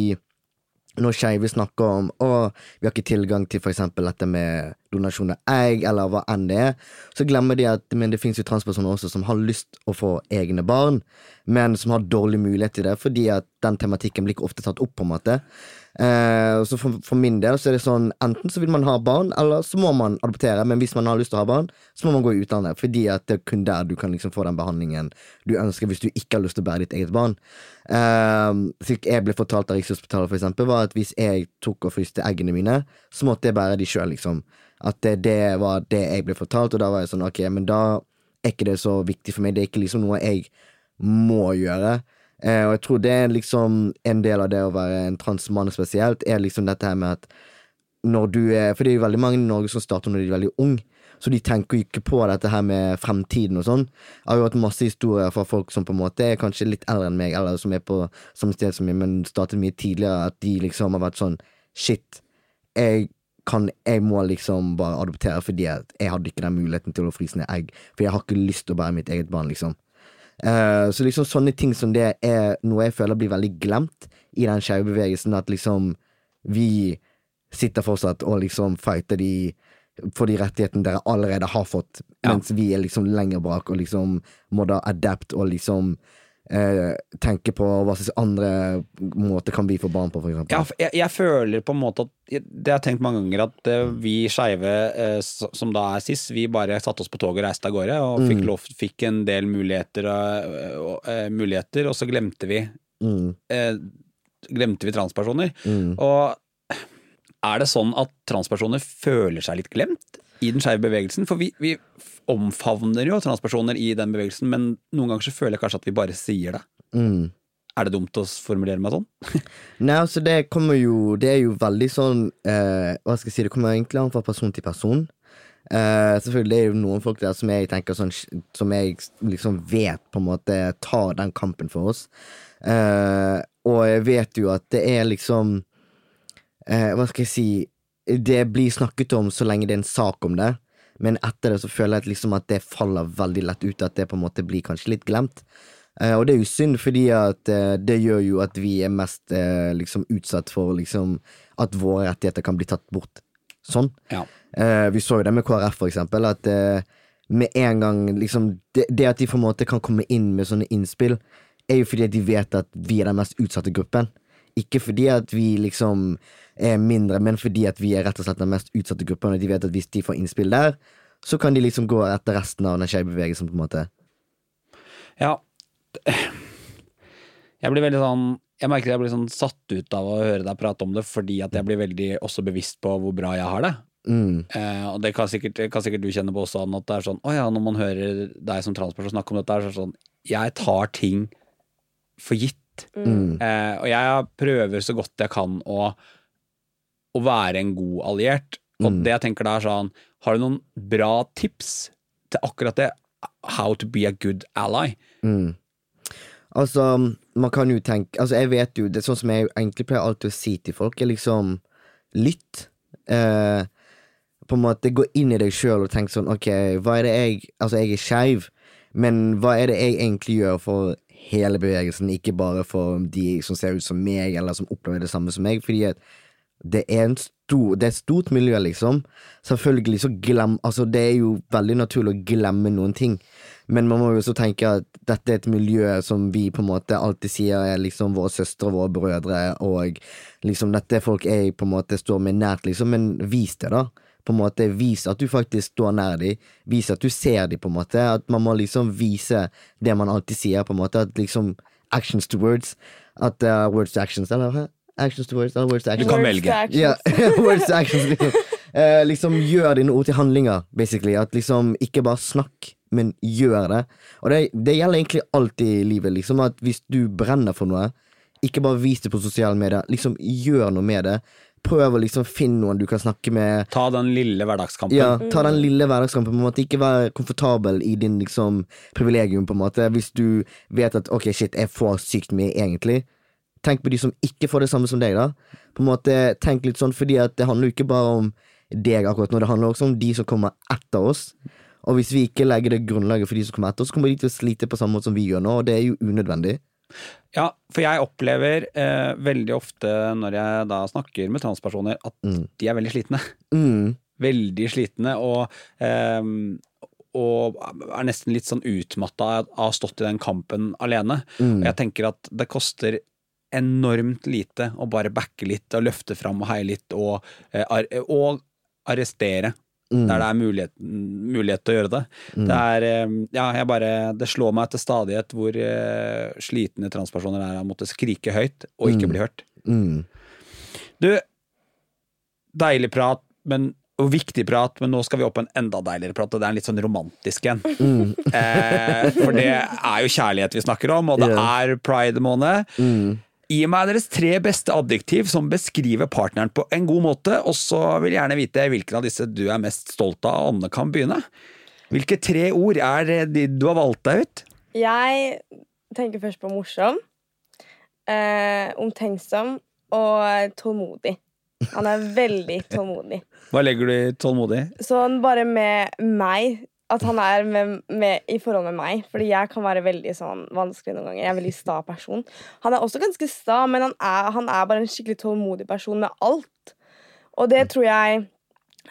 når skeive snakker om å, vi har ikke tilgang til for eksempel dette med donasjon av egg, eller hva enn det er, så glemmer de at men det finnes jo transpersoner også som har lyst å få egne barn, men som har dårlig mulighet til det, fordi at den tematikken blir ikke ofte tatt opp, på en måte. Eh, så for, for min del så er det sånn enten så vil man ha barn, eller så må man adoptere, men hvis man har lyst til å ha barn, så må man gå i utlandet, fordi at det er kun der du kan liksom få den behandlingen du ønsker hvis du ikke har lyst til å bære ditt eget barn. Eh, slik jeg ble fortalt av Rikshospitalet, for eksempel, var at hvis jeg tok og fryste eggene mine, så måtte jeg bære de sjøl, liksom. At det, det var det jeg ble fortalt, og da var jeg sånn, ok, men da er ikke det så viktig for meg. Det er ikke liksom noe jeg må gjøre. Eh, og jeg tror det er liksom en del av det å være en transmann spesielt, er liksom dette her med at når du er For det er jo veldig mange i Norge som starter når de er veldig unge. Så de tenker jo ikke på dette her med fremtiden og sånn. Jeg har jo hatt masse historier fra folk som på en måte er kanskje litt eldre enn meg, eller som er på samme sted som meg, men startet mye tidligere, at de liksom har vært sånn Shit, jeg kan Jeg må liksom bare adoptere fordi jeg hadde ikke den muligheten til å fryse ned egg. For jeg har ikke lyst til å bære mitt eget barn, liksom. Eh, så liksom sånne ting som det er noe jeg føler blir veldig glemt i den skeive bevegelsen, at liksom vi sitter fortsatt og liksom fighter de for de rettighetene dere allerede har fått, Ja. mens vi er liksom lenger bak og liksom må da adapt og liksom eh, tenke på hva slags andre måter kan vi få barn på, f.eks. Ja, jeg, jeg føler på en måte at Det har jeg tenkt mange ganger, at eh, vi skeive, eh, som da er cis, vi bare satte oss på toget og reiste av gårde, og fikk, lov, fikk en del muligheter, og, og, og, muligheter, og så glemte vi Mm, eh, Glemte vi transpersoner. mm. Og er det sånn at transpersoner føler seg litt glemt i den skeive bevegelsen? For vi, vi omfavner jo transpersoner i den bevegelsen, men noen ganger så føler jeg kanskje at vi bare sier det. Mm. Er det dumt å formulere meg sånn? Nei, altså det kommer jo Det er jo veldig sånn eh, Hva skal jeg si, det kommer egentlig an fra person til person. Uh, selvfølgelig det er jo noen folk der som jeg tenker sånn Som jeg liksom vet på en måte tar den kampen for oss. Uh, og jeg vet jo at det er liksom uh, Hva skal jeg si Det blir snakket om så lenge det er en sak om det, men etter det så føler jeg at liksom at det faller veldig lett ut, at det på en måte blir kanskje litt glemt. Eh, og det er jo synd, fordi at eh, det gjør jo at vi er mest eh, liksom utsatt for liksom at våre rettigheter kan bli tatt bort sånn. Ja. Eh, vi så jo det med KrF, for eksempel, at eh, med en gang liksom det, det at de på en måte kan komme inn med sånne innspill, er jo fordi at de vet at vi er den mest utsatte gruppen. Ikke fordi at vi liksom er mindre, men fordi at vi er rett og slett den mest utsatte gruppen, og de vet at hvis de får innspill der, så kan de liksom gå etter resten av den skeive bevegelsen, på en måte. Ja. Jeg blir veldig sånn Jeg merker jeg blir sånn satt ut av å høre deg prate om det, fordi at jeg blir veldig også bevisst på hvor bra jeg har det. Mm, Eh, og det kan sikkert, kan sikkert du kjenne på også, at det er sånn Å ja, når man hører deg som transperson snakke om dette, så er det sånn Jeg tar ting for gitt. mm, Eh, og jeg prøver så godt jeg kan å, å være en god alliert. Og Mm. det jeg tenker da er sånn Har du noen bra tips til akkurat det? How to be a good ally? mm. Altså, man kan jo tenke Altså, jeg vet jo Det er sånn som jeg egentlig pleier alltid å si til folk, er liksom Lytt. Eh, på en måte gå inn i deg sjøl og tenk sånn Ok, hva er det jeg Altså, jeg er skeiv, men hva er det jeg egentlig gjør for hele bevegelsen, ikke bare for de som ser ut som meg, eller som opplever det samme som meg? Fordi at det er stor Det er et stort miljø, liksom. Selvfølgelig så glem Altså, det er jo veldig naturlig å glemme noen ting. Men man må jo også tenke at dette er et miljø som vi på en måte alltid sier er liksom våre søstre og våre brødre, og liksom dette er folk jeg på en måte står med nært, liksom. Men vis det, da. På en måte Vis at du faktisk står nær dem. Vis at du ser dem, på en måte. At man må liksom vise det man alltid sier, på en måte. At liksom Actions to words. At uh, Words to actions, eller? Actions to words, words to actions? kan velge. Yeah. words to actions. Liksom. Eh, liksom gjør dine ord til handlinger, basically. At liksom ikke bare snakk, men gjør det. Og det, det gjelder egentlig alltid i livet, liksom. At hvis du brenner for noe, ikke bare vis det på sosiale medier. Liksom gjør noe med det. Prøv å liksom finne noen du kan snakke med. Ta den lille hverdagskampen. Ja, ta den lille hverdagskampen. på en måte Ikke være komfortabel i din liksom privilegium, på en måte. Hvis du vet at ok, shit, jeg får sykt mye egentlig. Tenk på de som ikke får det samme som deg, da. På en måte, Tenk litt sånn, fordi at det handler jo ikke bare om deg akkurat nå, det handler også om de som kommer etter oss. Og hvis vi ikke legger det grunnlaget for de som kommer etter oss, så kommer de til å slite på samme måte som vi gjør nå, og det er jo unødvendig. Ja, for jeg opplever eh, veldig ofte når jeg da snakker med transpersoner, at Mm. de er veldig slitne. Mm, Veldig slitne, og, eh, og er nesten litt sånn utmatta av å ha stått i den kampen alene. mm, Og jeg tenker at det koster enormt lite å bare backe litt og løfte fram og heie litt og, eh, og arrestere mm, der det er mulighet, mulighet til å gjøre det. mm. Det er eh, Ja, jeg bare Det slår meg til stadighet hvor eh, slitne transpersoner er av å måtte skrike høyt og ikke Mm. bli hørt. mm, Du, deilig prat, men og viktig prat, men nå skal vi opp på en enda deiligere prat, og det er en litt sånn romantisk en. mm, Eh, for det er jo kjærlighet vi snakker om, og det yeah. er pride-måned. mm, Gi meg deres tre beste adjektiv som beskriver partneren på en god måte, og så vil jeg gjerne vite hvilken av disse du er mest stolt av. Anne kan begynne. Hvilke tre ord er det de du har valgt deg ut? Jeg tenker først på morsom, eh, omtenksom og tålmodig. Han er veldig tålmodig. Hva legger du i tålmodig? Sånn bare med meg. At han er med, med, i forhold med meg. Fordi jeg kan være veldig sånn vanskelig noen ganger. Jeg er en veldig sta person. Han er også ganske sta, men han er, han er bare en skikkelig tålmodig person med alt. Og det tror jeg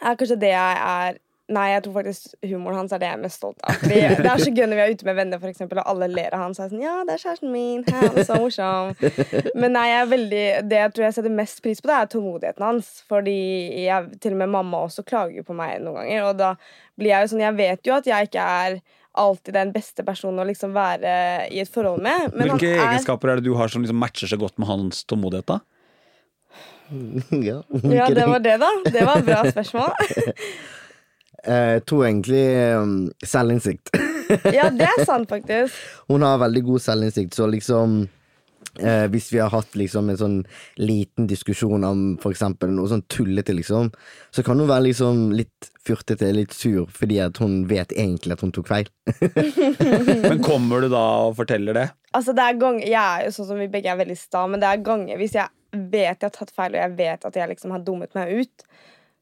er kanskje det jeg er Nei, jeg tror faktisk humoren hans er det jeg er mest stolt av. Fordi det er så gøy når vi er ute med venner, for eksempel, og alle ler av han. Så er jeg sånn, ja, det er kjæresten min. Han er så morsom. Men nei, jeg er veldig, det jeg tror jeg setter mest pris på, det er tålmodigheten hans. Fordi jeg, til og med mamma også klager på meg noen ganger. Og da blir jeg jo sånn Jeg vet jo at jeg ikke er alltid den beste personen å liksom være i et forhold med. Men Hvilke han er, egenskaper er det du har som liksom matcher så godt med hans tålmodighet? da? ja, Ja, det var det, da. Det var et bra spørsmål. Eh, Jeg tror egentlig um, selvinnsikt. Ja, det er sant, faktisk. Hun har veldig god selvinnsikt, så liksom eh, Hvis vi har hatt liksom en sånn liten diskusjon om for eksempel noe sånn tullete, liksom, så kan hun være liksom litt furtete, litt sur, fordi at hun vet egentlig at hun tok feil. Men kommer du da og forteller det? Altså, det er ganger, Jeg er jo sånn som vi begge er veldig sta, men det er ganger hvis jeg vet jeg har tatt feil, og jeg vet at jeg liksom har dummet meg ut,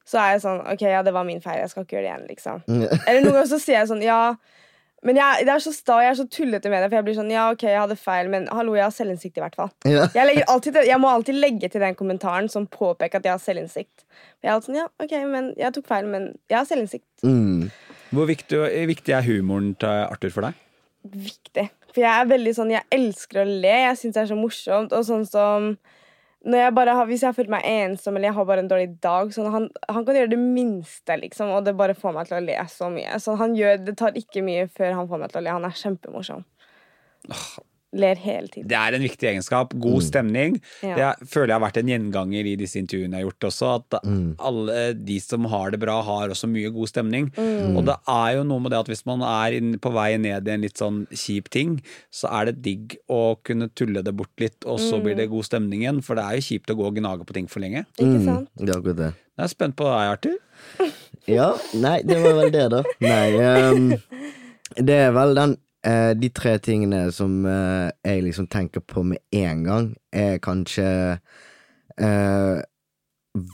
så er jeg sånn OK, ja, det var min feil, jeg skal ikke gjøre det igjen, liksom. Eller noen ganger så sier jeg sånn, ja men jeg, det er så sta, jeg er så tullete med det, for jeg blir sånn Ja, OK, jeg hadde feil, men hallo, jeg har selvinnsikt, i hvert fall. Ja. Jeg, alltid, jeg må alltid legge til den kommentaren som påpeker at jeg har selvinnsikt. Jeg er alltid sånn, ja, ok, men jeg tok feil, men jeg har selvinnsikt. Mm. Hvor viktig, viktig er humoren til Arthur for deg? viktig. For jeg er veldig sånn, jeg elsker å le. Jeg syns det er så morsomt. Og sånn som jeg har, Hvis jeg har følt meg ensom eller jeg har bare en dårlig dag sånn, han, han kan gjøre det minste, liksom, og det bare får meg til å le så mye. Så han gjør, Det tar ikke mye før han får meg til å le. Han er kjempemorsom. Ler hele tiden. Det er en viktig egenskap. God stemning. Ja. Det er- føler jeg har vært en gjenganger i disse intervjuene jeg har gjort også. At alle de som har det bra, har også mye god stemning. Og det er jo noe med det at hvis man er på vei ned i en litt sånn kjip ting, så er det digg å kunne tulle det bort litt, og så blir det god stemning igjen. For det er jo kjipt å gå og gnage på ting for lenge. Ikke sant? Det er akkurat det. Jeg er spent på deg, Arthur. Ja, nei, det var vel det, da. Nei, Um, det er vel den eh, De tre tingene som eh, jeg liksom tenker på med en gang, er kanskje eh,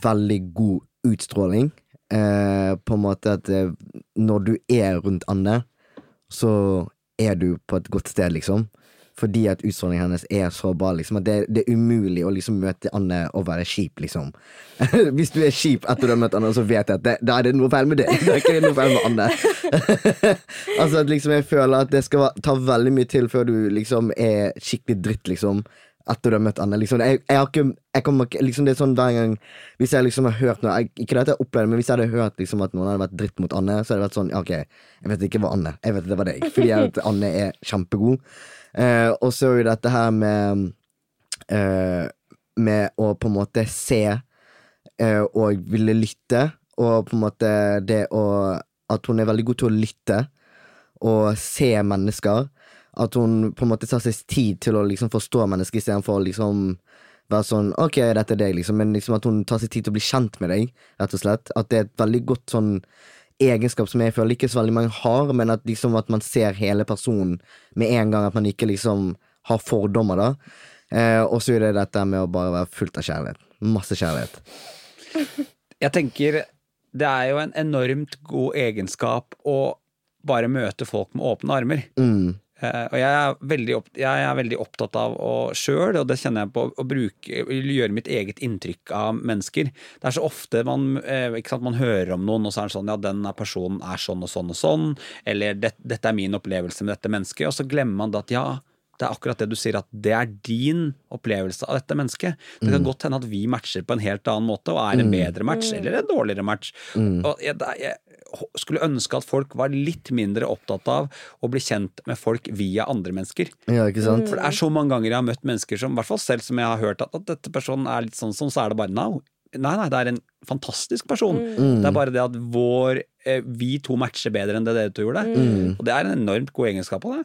veldig god utstråling. Eh, på en måte at eh, når du er rundt Anne, så er du på et godt sted, liksom. Fordi at utstrålingen hennes er så bra, liksom. At det, det er umulig å liksom møte Anne og være kjip, liksom. Hvis du er kjip etter du har møtt Anne, så vet jeg at det, da er det noe feil med det. Det er ikke noe feil med Anne. altså at liksom jeg føler at det skal ta veldig mye til før du liksom er skikkelig dritt, liksom. Etter du har møtt Anne. Liksom, jeg, jeg har ikke, jeg kommer liksom Det er sånn hver gang Hvis jeg liksom har hørt noe jeg, Ikke at jeg opplevde det, men hvis jeg hadde hørt liksom at noen hadde vært dritt mot Anne, så hadde det vært sånn Ok, jeg vet ikke hva Anne Jeg vet det var deg. Fordi at Anne er kjempegod. Eh, og så er jo dette her med eh, Med å på en måte se eh, og ville lytte, og på en måte det å At hun er veldig god til å lytte og se mennesker. At hun på en måte tar seg tid til å liksom forstå mennesker istedenfor å liksom være sånn Ok, dette er deg, liksom, men liksom at hun tar seg tid til å bli kjent med deg, rett og slett. At det er et veldig godt sånn egenskap som jeg føler ikke så veldig mange har, men at liksom at man ser hele personen med en gang, at man ikke liksom har fordommer, da. Eh, og så er det dette med å bare være fullt av kjærlighet. Masse kjærlighet. Jeg tenker det er jo en enormt god egenskap å bare møte folk med åpne armer. Mm. Eh, og jeg er, veldig opp, jeg er veldig opptatt av å sjøl, og det kjenner jeg på, å bruke, gjøre mitt eget inntrykk av mennesker. Det er så ofte man, eh, sant, man hører om noen, og så er det sånn ja, den personen er sånn og sånn og sånn, eller dette er min opplevelse med dette mennesket, og så glemmer man det at ja, det er akkurat det du sier, at det er din opplevelse av dette mennesket. Det kan godt hende at vi matcher på en helt annen måte, og er en bedre match, eller en dårligere match. Og jeg, jeg skulle ønske at folk var litt mindre opptatt av å bli kjent med folk via andre mennesker. Ja, ikke sant? For det er så mange ganger jeg har møtt mennesker som, i hvert fall selv som jeg har hørt at, at dette personen er litt sånn sånn, så er det bare no. Nei, nei, det er en fantastisk person. Det er bare det at vår eh, Vi to matcher bedre enn det dere to gjorde. Og det er en enormt god egenskap av det.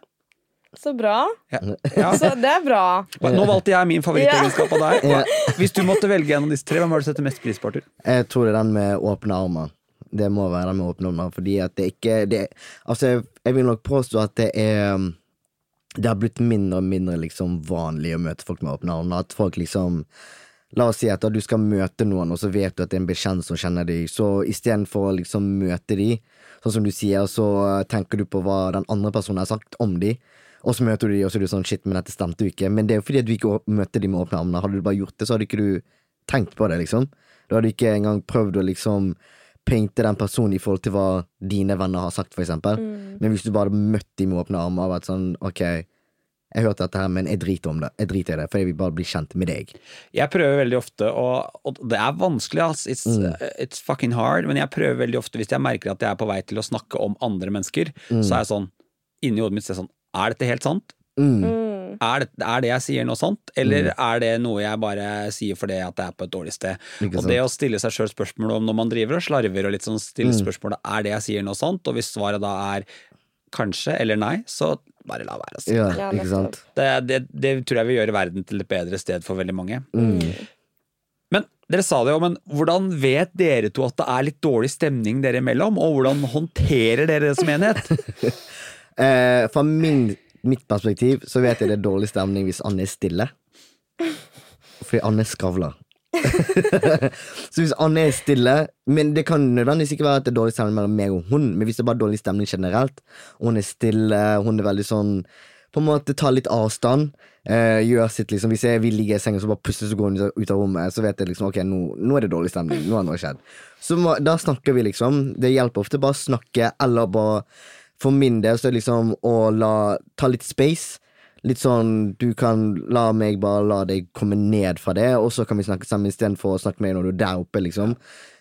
Så bra. Ja. Ja. Så det er bra. Nå valgte jeg min favorittegenskap av deg. Hvis du måtte velge en av disse tre, hvem var det du setter mest pris på, Arthur? Jeg tror det er den med åpne armer. Det må være den med åpne armer, fordi at det ikke det, Altså, jeg, vil nok påstå at det er um, Det har blitt mindre og mindre liksom vanlig å møte folk med åpne armer. At folk liksom La oss si at du skal møte noen, og så vet du at det er en bekjent som kjenner deg, så istedenfor å liksom møte de, sånn som du sier, så tenker du på hva den andre personen har sagt om de, og så møter du de, og så er du sånn shit, men dette stemte jo ikke. Men det er jo fordi du ikke møter de med åpne armer. Hadde du bare gjort det, så hadde ikke du tenkt på det, liksom. Da hadde du ikke engang prøvd å liksom painte den personen i forhold til hva dine venner har sagt, for eksempel. Men hvis du bare hadde møtt de med åpne armer og vært sånn ok, jeg hørte dette her, men jeg driter om det. Jeg driter i det, for jeg vil bare bli kjent med deg. Jeg prøver veldig ofte, og, og det er vanskelig, ass. It's, it's fucking hard, men jeg prøver veldig ofte, hvis jeg merker at jeg er på vei til å snakke om andre mennesker, så er jeg sånn Inni hodet mitt så er jeg sånn Er dette helt sant? Mm. Er det, er det jeg sier noe sant, eller er det noe jeg bare sier fordi at det er på et dårlig sted? Ikke Og det å stille seg sjøl spørsmål om når man driver og slarver, og litt sånn stille spørsmålet er det jeg sier noe sant, og hvis svaret da er kanskje eller nei, så bare la være. Altså. Ja, Ja, ikke sant? Det, det, det tror jeg vil gjøre verden til et bedre sted for veldig mange. Mm. Men dere sa det jo, men hvordan vet dere to at det er litt dårlig stemning dere imellom, og hvordan håndterer dere det som enhet? Eh, fra min, mitt perspektiv så vet jeg det er dårlig stemning hvis Anne er stille. Fordi Anne skravler. så hvis Anne er stille Men det kan nødvendigvis ikke være at det er dårlig stemning mellom meg og hun, men hvis det er bare dårlig stemning generelt, og hun er stille, hun er veldig sånn på en måte tar litt avstand. Eh, gjør sitt liksom Hvis jeg vil ligge i sengen, så bare plutselig så går hun ut av rommet, så vet jeg liksom ok, nå, nå er det dårlig stemning. Nå har noe skjedd. Så må, da snakker vi, liksom. Det hjelper ofte bare å snakke, eller bare For min del så er det liksom å la Ta litt space. Litt sånn du kan la meg bare la deg komme ned fra det, og så kan vi snakke sammen istedenfor å snakke med deg når du er der oppe, liksom.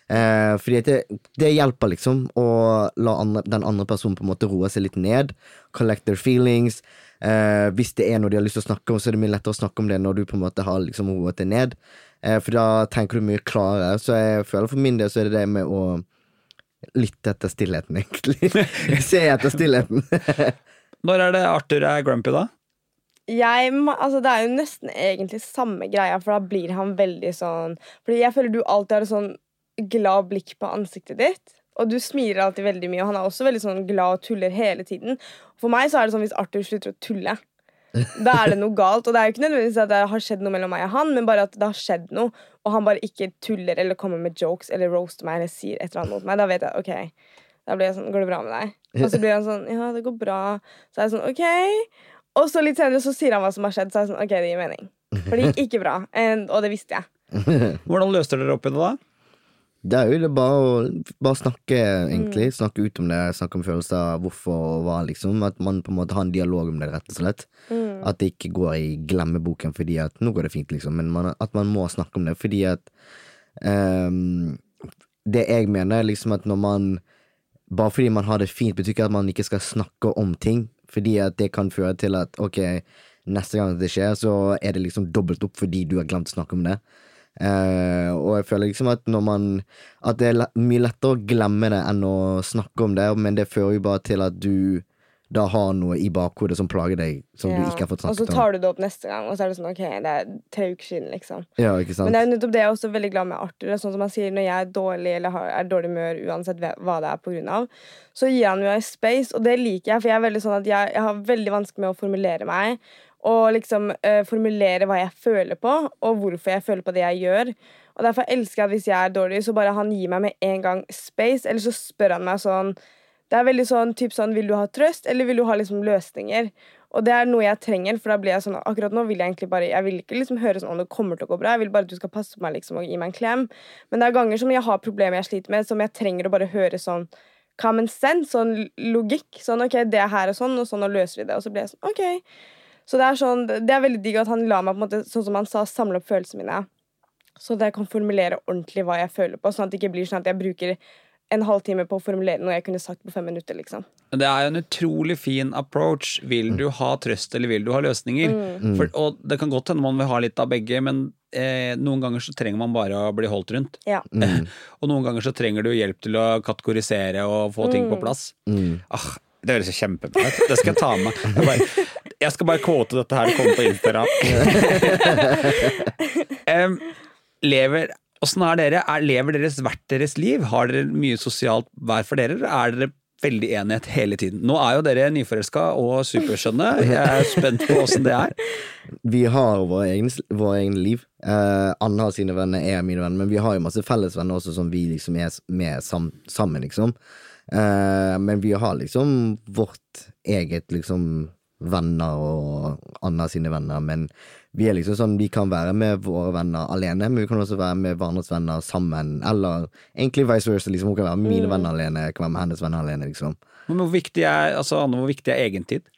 Eh, fordi det, det hjelper, liksom, å la andre, den andre personen på en måte roe seg litt ned. Collect their feelings. Eh, hvis det er noe de har lyst til å snakke om, så er det mye lettere å snakke om det når du på en måte har liksom roet deg ned. Eh, for da tenker du mye klarere. Så jeg føler for min del så er det det med å lytte etter stillheten, egentlig. Se etter stillheten. Når er det Arthur er grumpy, da? Jeg, altså det er jo nesten egentlig samme greia, for da blir han veldig sånn Fordi jeg føler du alltid har et sånn glad blikk på ansiktet ditt. Og du smiler alltid veldig mye, og han er også veldig sånn glad og tuller hele tiden. For meg så er det sånn hvis Arthur slutter å tulle, da er det noe galt. Og det er jo ikke nødvendigvis at det har skjedd noe mellom meg og han, men bare at det har skjedd noe, og han bare ikke tuller eller kommer med jokes eller roaster meg eller sier et eller annet mot meg. Da vet jeg OK. Da blir jeg sånn Går det bra med deg? Og så blir han sånn Ja, det går bra. Så er jeg sånn OK. Og så litt senere så sier han hva som har skjedd, så er jeg sånn OK, det gir mening. For det gikk ikke bra, og det visste jeg. Hvordan løste dere opp i det da? Det er jo det bare å bare snakke, egentlig. Snakke ut om det, snakke om følelser, hvorfor og hva, liksom. At man på en måte har en dialog om det, rett og slett. At det ikke går i glemmeboken fordi at nå går det fint, liksom, men man, at man må snakke om det fordi at um, Det jeg mener, er liksom at når man Bare fordi man har det fint, betyr ikke at man ikke skal snakke om ting. Fordi at det kan føre til at ok, neste gang det skjer, så er det liksom dobbelt opp fordi du har glemt å snakke om det. Eh, og jeg føler liksom at når man At det er mye lettere å glemme det enn å snakke om det, men det fører jo bare til at du da har noe i bakhodet som plager deg, som du ikke har fått Og så tar du det opp neste gang, og så er det sånn OK, det er tre uker siden, liksom. Ja? Men det er jo nettopp det jeg er også veldig glad med Arthur. Det er Sånn som han sier, Når jeg er dårlig eller har, er dårlig humør, uansett hva det er på grunn av, så gir han meg space, og det liker jeg. For jeg er veldig sånn at jeg, jeg har veldig vanskelig med å formulere meg. Og liksom eh, formulere hva jeg føler på, og hvorfor jeg føler på det jeg gjør. Og Derfor elsker jeg at hvis jeg er dårlig, så bare han gir meg med en gang space. Eller så spør han meg sånn Det er veldig sånn, typ sånn Vil du ha trøst, eller vil du ha liksom løsninger? Og det er noe jeg trenger, for da blir jeg sånn Akkurat nå vil jeg egentlig bare Jeg vil ikke liksom høre sånn om det kommer til å gå bra, jeg vil bare at du skal passe på meg liksom og gi meg en klem. Men det er ganger som jeg har problemer jeg sliter med, som jeg trenger å bare høre sånn common sense, sånn logikk. Sånn OK, det er her og sånn, og sånn, og løser vi det. Og så blir jeg sånn OK. Så det er sånn Det er veldig digg at han la meg på en måte, sånn som han sa, samle opp følelsene mine. Så at jeg kan formulere ordentlig hva jeg føler på, sånn at det ikke blir sånn at jeg bruker en halvtime på å formulere noe jeg kunne sagt på fem minutter, liksom. Det er jo en utrolig fin approach. Vil du ha trøst, eller vil du ha løsninger? For, og det kan godt hende man vil ha litt av begge, men eh, noen ganger så trenger man bare å bli holdt rundt. Ja. Og noen ganger så trenger du hjelp til å kategorisere og få ting på plass. Ah, det høres jo kjempebra ut. Det skal jeg ta med meg. Jeg, bare, Jeg skal bare kvote dette her og komme på Instagram. um, lever Åssen er dere? Er, lever deres hvert deres liv? Har dere mye sosialt hver for dere, er dere veldig enighet hele tiden? Nå er jo dere nyforelska og superskjønne. Jeg er spent på åssen det er. Vi har vår egen, vår egen liv. Uh, Anne har sine venner, jeg har mine venner, men vi har jo masse fellesvenner også som vi liksom er med sam sammen, liksom. Uh, men vi har liksom vårt eget liksom venner og Anna sine venner, men vi er liksom sånn Vi kan være med våre venner alene, men vi kan også være med hverandres venner sammen, eller egentlig vice versa. Liksom. Hun kan være med mine venner alene, jeg kan være med hennes venner alene, liksom. Men hvor viktig er, altså, Anne, hvor viktig er egentid?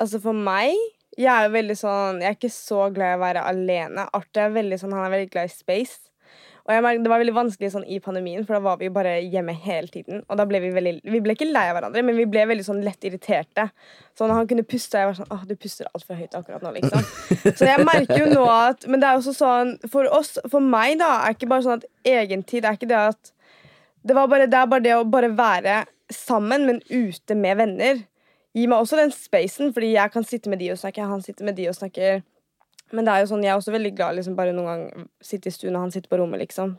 Altså for meg Jeg er jo veldig sånn Jeg er ikke så glad i å være alene. Arthur er veldig sånn Han er veldig glad i space. Og merker, Det var veldig vanskelig sånn i pandemien, for da var vi bare hjemme hele tiden. Og da ble vi veldig Vi ble ikke lei av hverandre, men vi ble veldig sånn lett irriterte. Så når han kunne puste, jeg var sånn Åh, du puster altfor høyt akkurat nå, liksom. Så jeg merker jo nå at Men det er også sånn For oss, for meg, da, er ikke bare sånn at egentid er ikke det at det, var bare, det er bare det å bare være sammen, men ute med venner. Gi meg også den spacen, fordi jeg kan sitte med de og snakke, han sitter med de og snakker. Men det er jo sånn, jeg er også veldig glad liksom bare noen gang sitte i stuen og han sitter på rommet, liksom.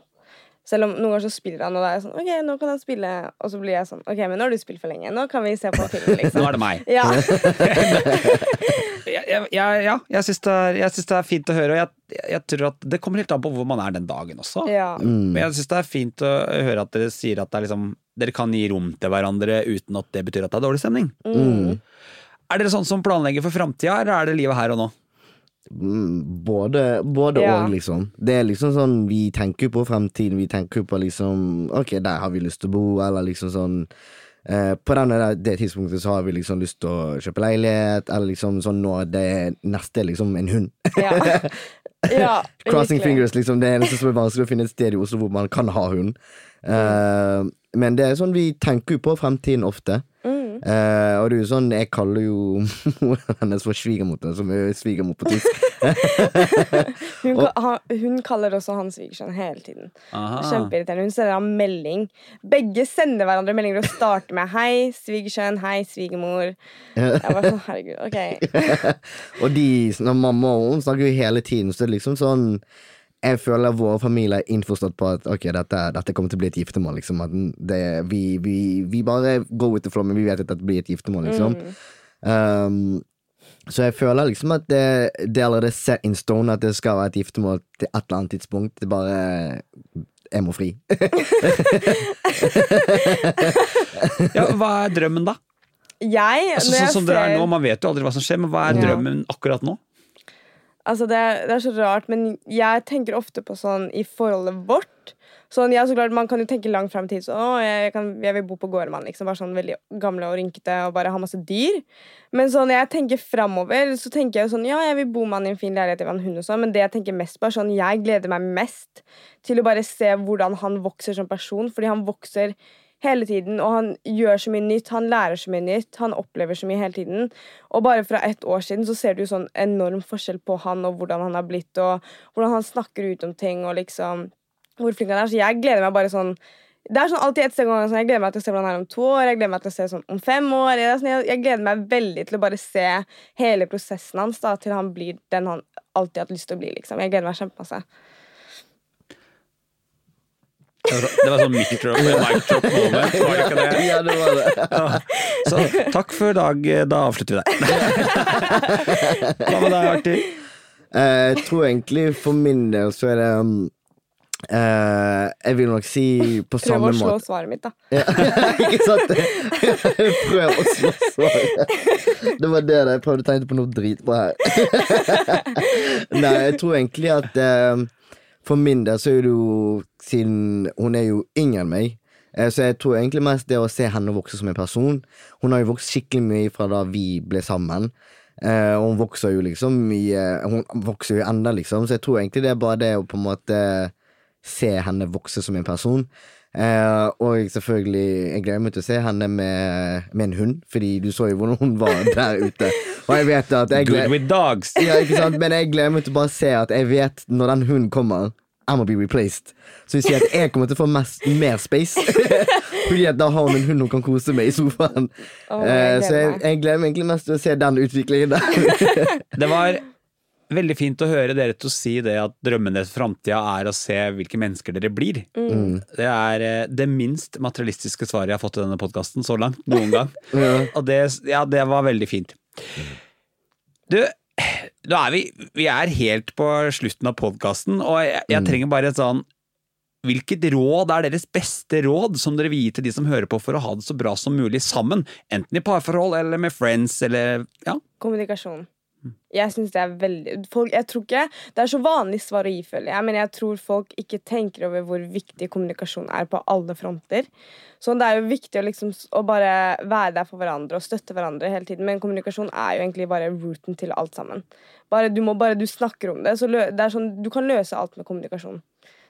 Selv om noen ganger så spiller han, og da er jeg sånn OK, nå kan han spille. Og så blir jeg sånn OK, men nå har du spilt for lenge. Nå kan vi se på film, Nå liksom. er det meg. Ja. Jeg, jeg, ja, jeg syns det, det er fint å høre, og jeg, jeg tror at det kommer helt an på hvor man er den dagen også. ja. Men jeg syns det er fint å høre at dere sier at det er liksom, dere kan gi rom til hverandre uten at det betyr at det er dårlig stemning. Mm. Er dere sånn som planlegger for framtida, eller er det livet her og nå? Mm, Både, både Ja. og, liksom. Det er liksom sånn Vi tenker jo på fremtiden. Vi tenker jo på liksom Ok, der har vi lyst til å bo, eller liksom sånn eh, På denne, det tidspunktet så har vi liksom lyst til å kjøpe leilighet, eller liksom sånn nå det neste er liksom en hund. Ja. ja Crossing virkelig. fingers, liksom. Det eneste som er vanskelig å finne et sted i Oslo hvor man kan ha hund. Eh, men det er sånn vi tenker jo på fremtiden ofte. Eh, og det er jo sånn, jeg kaller jo moren hennes for svigermoster, som er svigermor på tysk. Hun, hun kaller også han svigersønn hele tiden. Kjempeirriterende. Hun sender ham melding. Begge sender hverandre meldinger og starter med 'hei, svigersønn', 'hei, svigermor'. Jeg sånn, herregud, ok og de, når mamma og hun snakker jo hele tiden, så det er liksom sånn jeg føler vår familie er innforstått på at ok, dette, dette kommer til å bli et giftermål. Liksom. At det, vi, vi, vi bare go with the flow, men vi vet at dette blir et giftermål. Liksom. Um, så jeg føler liksom at det, det er allerede set in stone at det skal være et giftermål til et eller annet tidspunkt. Det bare Jeg må fri. Ja, hva er drømmen, da? Jeg, Altså, sånn som som dere er nå, Man vet jo aldri hva som skjer, men hva er Ja. drømmen akkurat nå? Altså det, det er så rart, men jeg tenker ofte på sånn i forholdet vårt. Sånn, ja, så klart, Man kan jo tenke langt frem i tid. Så, å, jeg, kan, jeg vil bo på gårdmann. Liksom, bare sånn veldig gamle og rynkete og bare ha masse dyr. Men sånn, jeg tenker framover, så tenker jeg jo sånn Ja, jeg vil bo med han i en fin leilighet, vil en hund og sånn, men det jeg tenker mest på, er sånn Jeg gleder meg mest til å bare se hvordan han vokser som person, fordi han vokser hele tiden, og han gjør så mye nytt, han lærer så mye nytt, han opplever så mye hele tiden. Og bare fra ett år siden så ser du sånn enorm forskjell på han og hvordan han har blitt, og hvordan han snakker ut om ting, og liksom hvor flink han er. Så jeg gleder meg bare sånn det er sånn alltid et sted gang, sånn, Jeg gleder meg til å se hvordan han er om to år, jeg gleder meg til å se sånn om fem år. Jeg, sånn, jeg, jeg gleder meg veldig til å bare se hele prosessen hans da, til han blir den han alltid har hatt lyst til å bli. liksom. Jeg gleder meg kjempemasse. Det var, sånn mic drop, mic drop moment, var det ikke det? ja, det var det. Ja. Så takk for i dag. Da avslutter vi der. Hva med deg, Arthur? Eh, jeg tror egentlig for min del så er det um, eh, Jeg vil nok si på Prøv samme å slå svaret mitt, da. Ja, Ikke sant? Prøv å slå svaret. Det var det da jeg prøvde å tenke på noe dritbra her. Nei, jeg tror egentlig at eh, for min del så er det jo Siden hun er jo yngre enn meg, eh, så jeg tror egentlig mest det å se henne vokse som en person. Hun har jo vokst skikkelig mye fra da vi ble sammen. Eh, og hun vokser jo liksom mye Hun vokser jo enda, liksom. Så jeg tror egentlig det er bare det å på en måte se henne vokse som en person. Eh, og selvfølgelig, jeg gleder meg til å se henne med, med en hund, fordi du så jo hvordan hun var der ute. Og jeg vet at jeg Good with dogs. ja, ikke sant? Men jeg gleder meg til å bare se at jeg vet når den hunden kommer, jeg må bli replaced. Så vil sier at jeg kommer til å få mest, mer space. Fordi at da har hun en hund hun kan kose med i sofaen. Eh, jeg så jeg, gleder jeg gleder meg egentlig mest til å se den utviklingen der. Det var veldig fint å høre dere to si det at drømmen deres for framtida er å se hvilke mennesker dere blir. Mm. Det er eh, det minst materialistiske svaret jeg har fått i denne podkasten så langt noen gang. Ja. Og det, ja, det var veldig fint. Du, nå er vi, vi er helt på slutten av podkasten, og jeg, jeg trenger bare et sånn Hvilket råd er deres beste råd som dere vil gi til de som hører på for å ha det så bra som mulig sammen? Enten i parforhold eller med friends eller ja. Kommunikasjon. Jeg synes det er veldig folk, Jeg tror ikke Det er så vanlig svar å gi, føler jeg, men jeg tror folk ikke tenker over hvor viktig kommunikasjon er på alle fronter. Så det er jo viktig å, liksom, å bare være der for hverandre og støtte hverandre hele tiden. Men kommunikasjon er jo egentlig bare rooten til alt sammen. Bare du, må, bare du snakker om det, så lø, det sånn, du kan løse alt med kommunikasjon.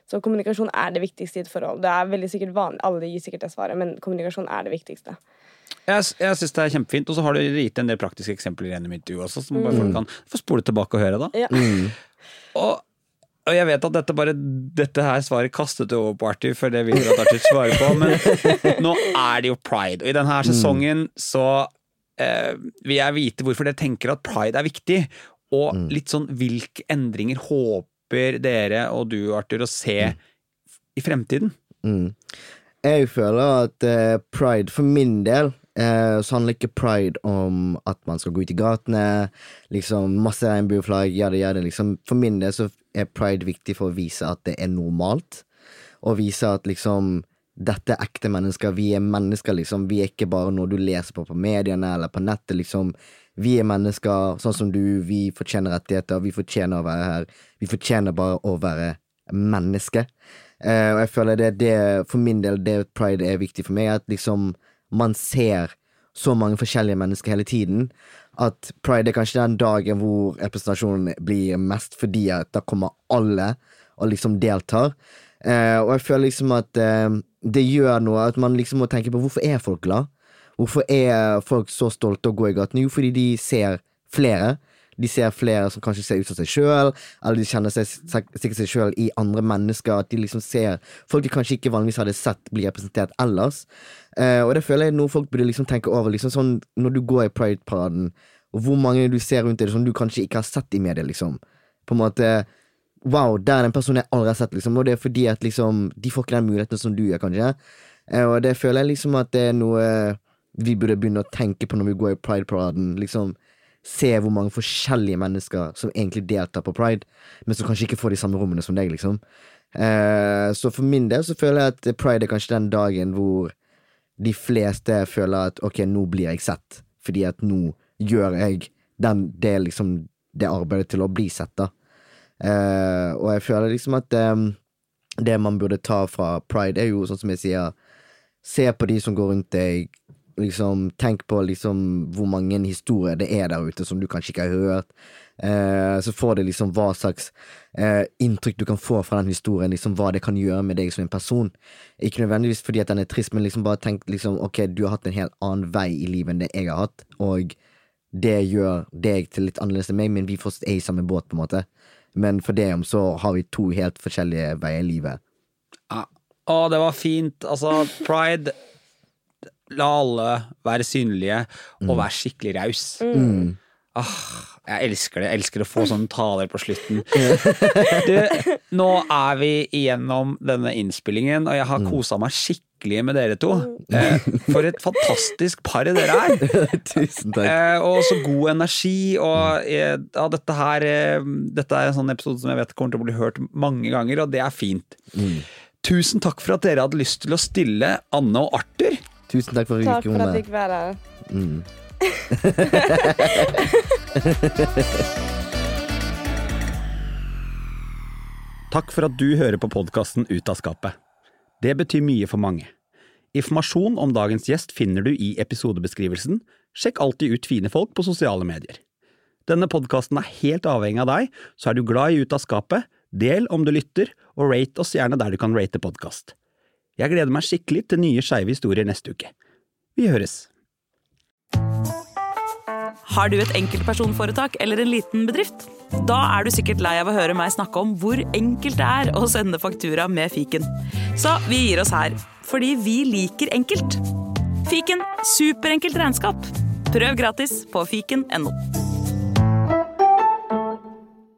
Så kommunikasjon er det viktigste i et forhold. Det er veldig sikkert vanlig, Alle gir sikkert det svaret, men kommunikasjon er det viktigste. Jeg, jeg syns det er kjempefint, og så har du gitt en del praktiske eksempler gjennom intervjuet også, som bare folk kan få spole tilbake og høre. da. Ja. Og, og jeg vet at dette, bare, dette her svaret kastet du over på Arthur, for det vil du at Arthur svarer på, men nå er det jo pride. Og i denne sesongen så eh, vil jeg vite hvorfor dere tenker at pride er viktig, og litt sånn hvilke endringer håper dere og du, Arthur, å se i fremtiden? Mm. Jeg føler at eh, pride, for min del, eh, så handler ikke pride om at man skal gå ut i gatene, liksom masse regnbueflagg, gjør det, liksom. For min del så er pride viktig for å vise at det er normalt, og vise at liksom dette er ekte mennesker, vi er mennesker, liksom. Vi er ikke bare noe du leser på på mediene eller på nettet, liksom. Vi er mennesker, sånn som du, vi fortjener rettigheter, vi fortjener å være her. Vi fortjener bare å være menneske. Eh, og jeg føler det, det for min del, det pride er viktig for meg, at liksom man ser så mange forskjellige mennesker hele tiden. At pride er kanskje den dagen hvor representasjonen blir mest fordi at da kommer alle og liksom deltar. Eh, og jeg føler liksom at eh, det gjør noe, at man liksom må tenke på hvorfor er folk glad? Hvorfor er folk så stolte å gå i gatene? Jo, fordi de ser flere. De ser flere som kanskje ser ut som seg sjøl, eller de kjenner seg sikkert seg sjøl i andre mennesker. At de liksom ser folk de kanskje ikke vanligvis hadde sett bli representert ellers. Eh, og det føler jeg noe folk burde liksom tenke over. Liksom sånn Når du går i Pride-paraden, og hvor mange du ser rundt deg som du kanskje ikke har sett i media, liksom. På en måte Wow, der er den personen jeg aldri har sett, liksom. Og det er fordi at liksom de får ikke den muligheten som du gjør, kanskje. Eh, og det føler jeg liksom at det er noe vi burde begynne å tenke på når vi går i Pride-paraden. Liksom se hvor mange forskjellige mennesker som egentlig deltar på pride, men som kanskje ikke får de samme rommene som deg, liksom. Eh, så for min del så føler jeg at pride er kanskje den dagen hvor de fleste føler at ok, nå blir jeg sett, fordi at nå gjør jeg den, det liksom det arbeidet til å bli sett, da. Eh, og jeg føler liksom at eh, det man burde ta fra pride, er jo sånn som jeg sier, se på de som går rundt deg, liksom tenk på liksom hvor mange historier det er der ute som du kanskje ikke har hørt. Eh, så får du liksom hva slags eh, inntrykk du kan få fra den historien, liksom hva det kan gjøre med deg som en person. Ikke nødvendigvis fordi at den er trist, men liksom bare tenk liksom ok, du har hatt en helt annen vei i livet enn det jeg har hatt, og det gjør deg til litt annerledes enn meg, men vi fortsatt er i samme båt, på en måte. Men for det om så har vi to helt forskjellige veier i livet. Ja. Å, det var fint. Altså, pride La alle være synlige, og være skikkelig raus. Ah, jeg elsker det. Jeg elsker å få sånne taler på slutten. Du, nå er vi igjennom denne innspillingen, og jeg har kosa meg skikkelig med dere to. Eh, For et fantastisk par dere er! Tusen takk. Eh, og så god energi. Og eh, ja, dette her Dette er en sånn episode som jeg vet kommer til å bli hørt mange ganger, og det er fint. Tusen takk for at dere hadde lyst til å stille Anne og Arthur. Tusen takk for at Takk du for at jeg fikk være her. Takk for at du hører på podkasten Ut av skapet. Det betyr mye for mange. Informasjon om dagens gjest finner du i episodebeskrivelsen. Sjekk alltid ut fine folk på sosiale medier. Denne podkasten er helt avhengig av deg, så er du glad i Ut av skapet, del om du lytter, og rate oss gjerne der du kan rate podkast. Jeg gleder meg skikkelig til nye skeive historier neste uke. Vi høres. Har du et enkeltpersonforetak eller en liten bedrift? Da er du sikkert lei av å høre meg snakke om hvor enkelt det er å sende faktura med fiken. Så vi gir oss her, fordi vi liker enkelt. Fiken superenkelt regnskap. Prøv gratis på fiken.no.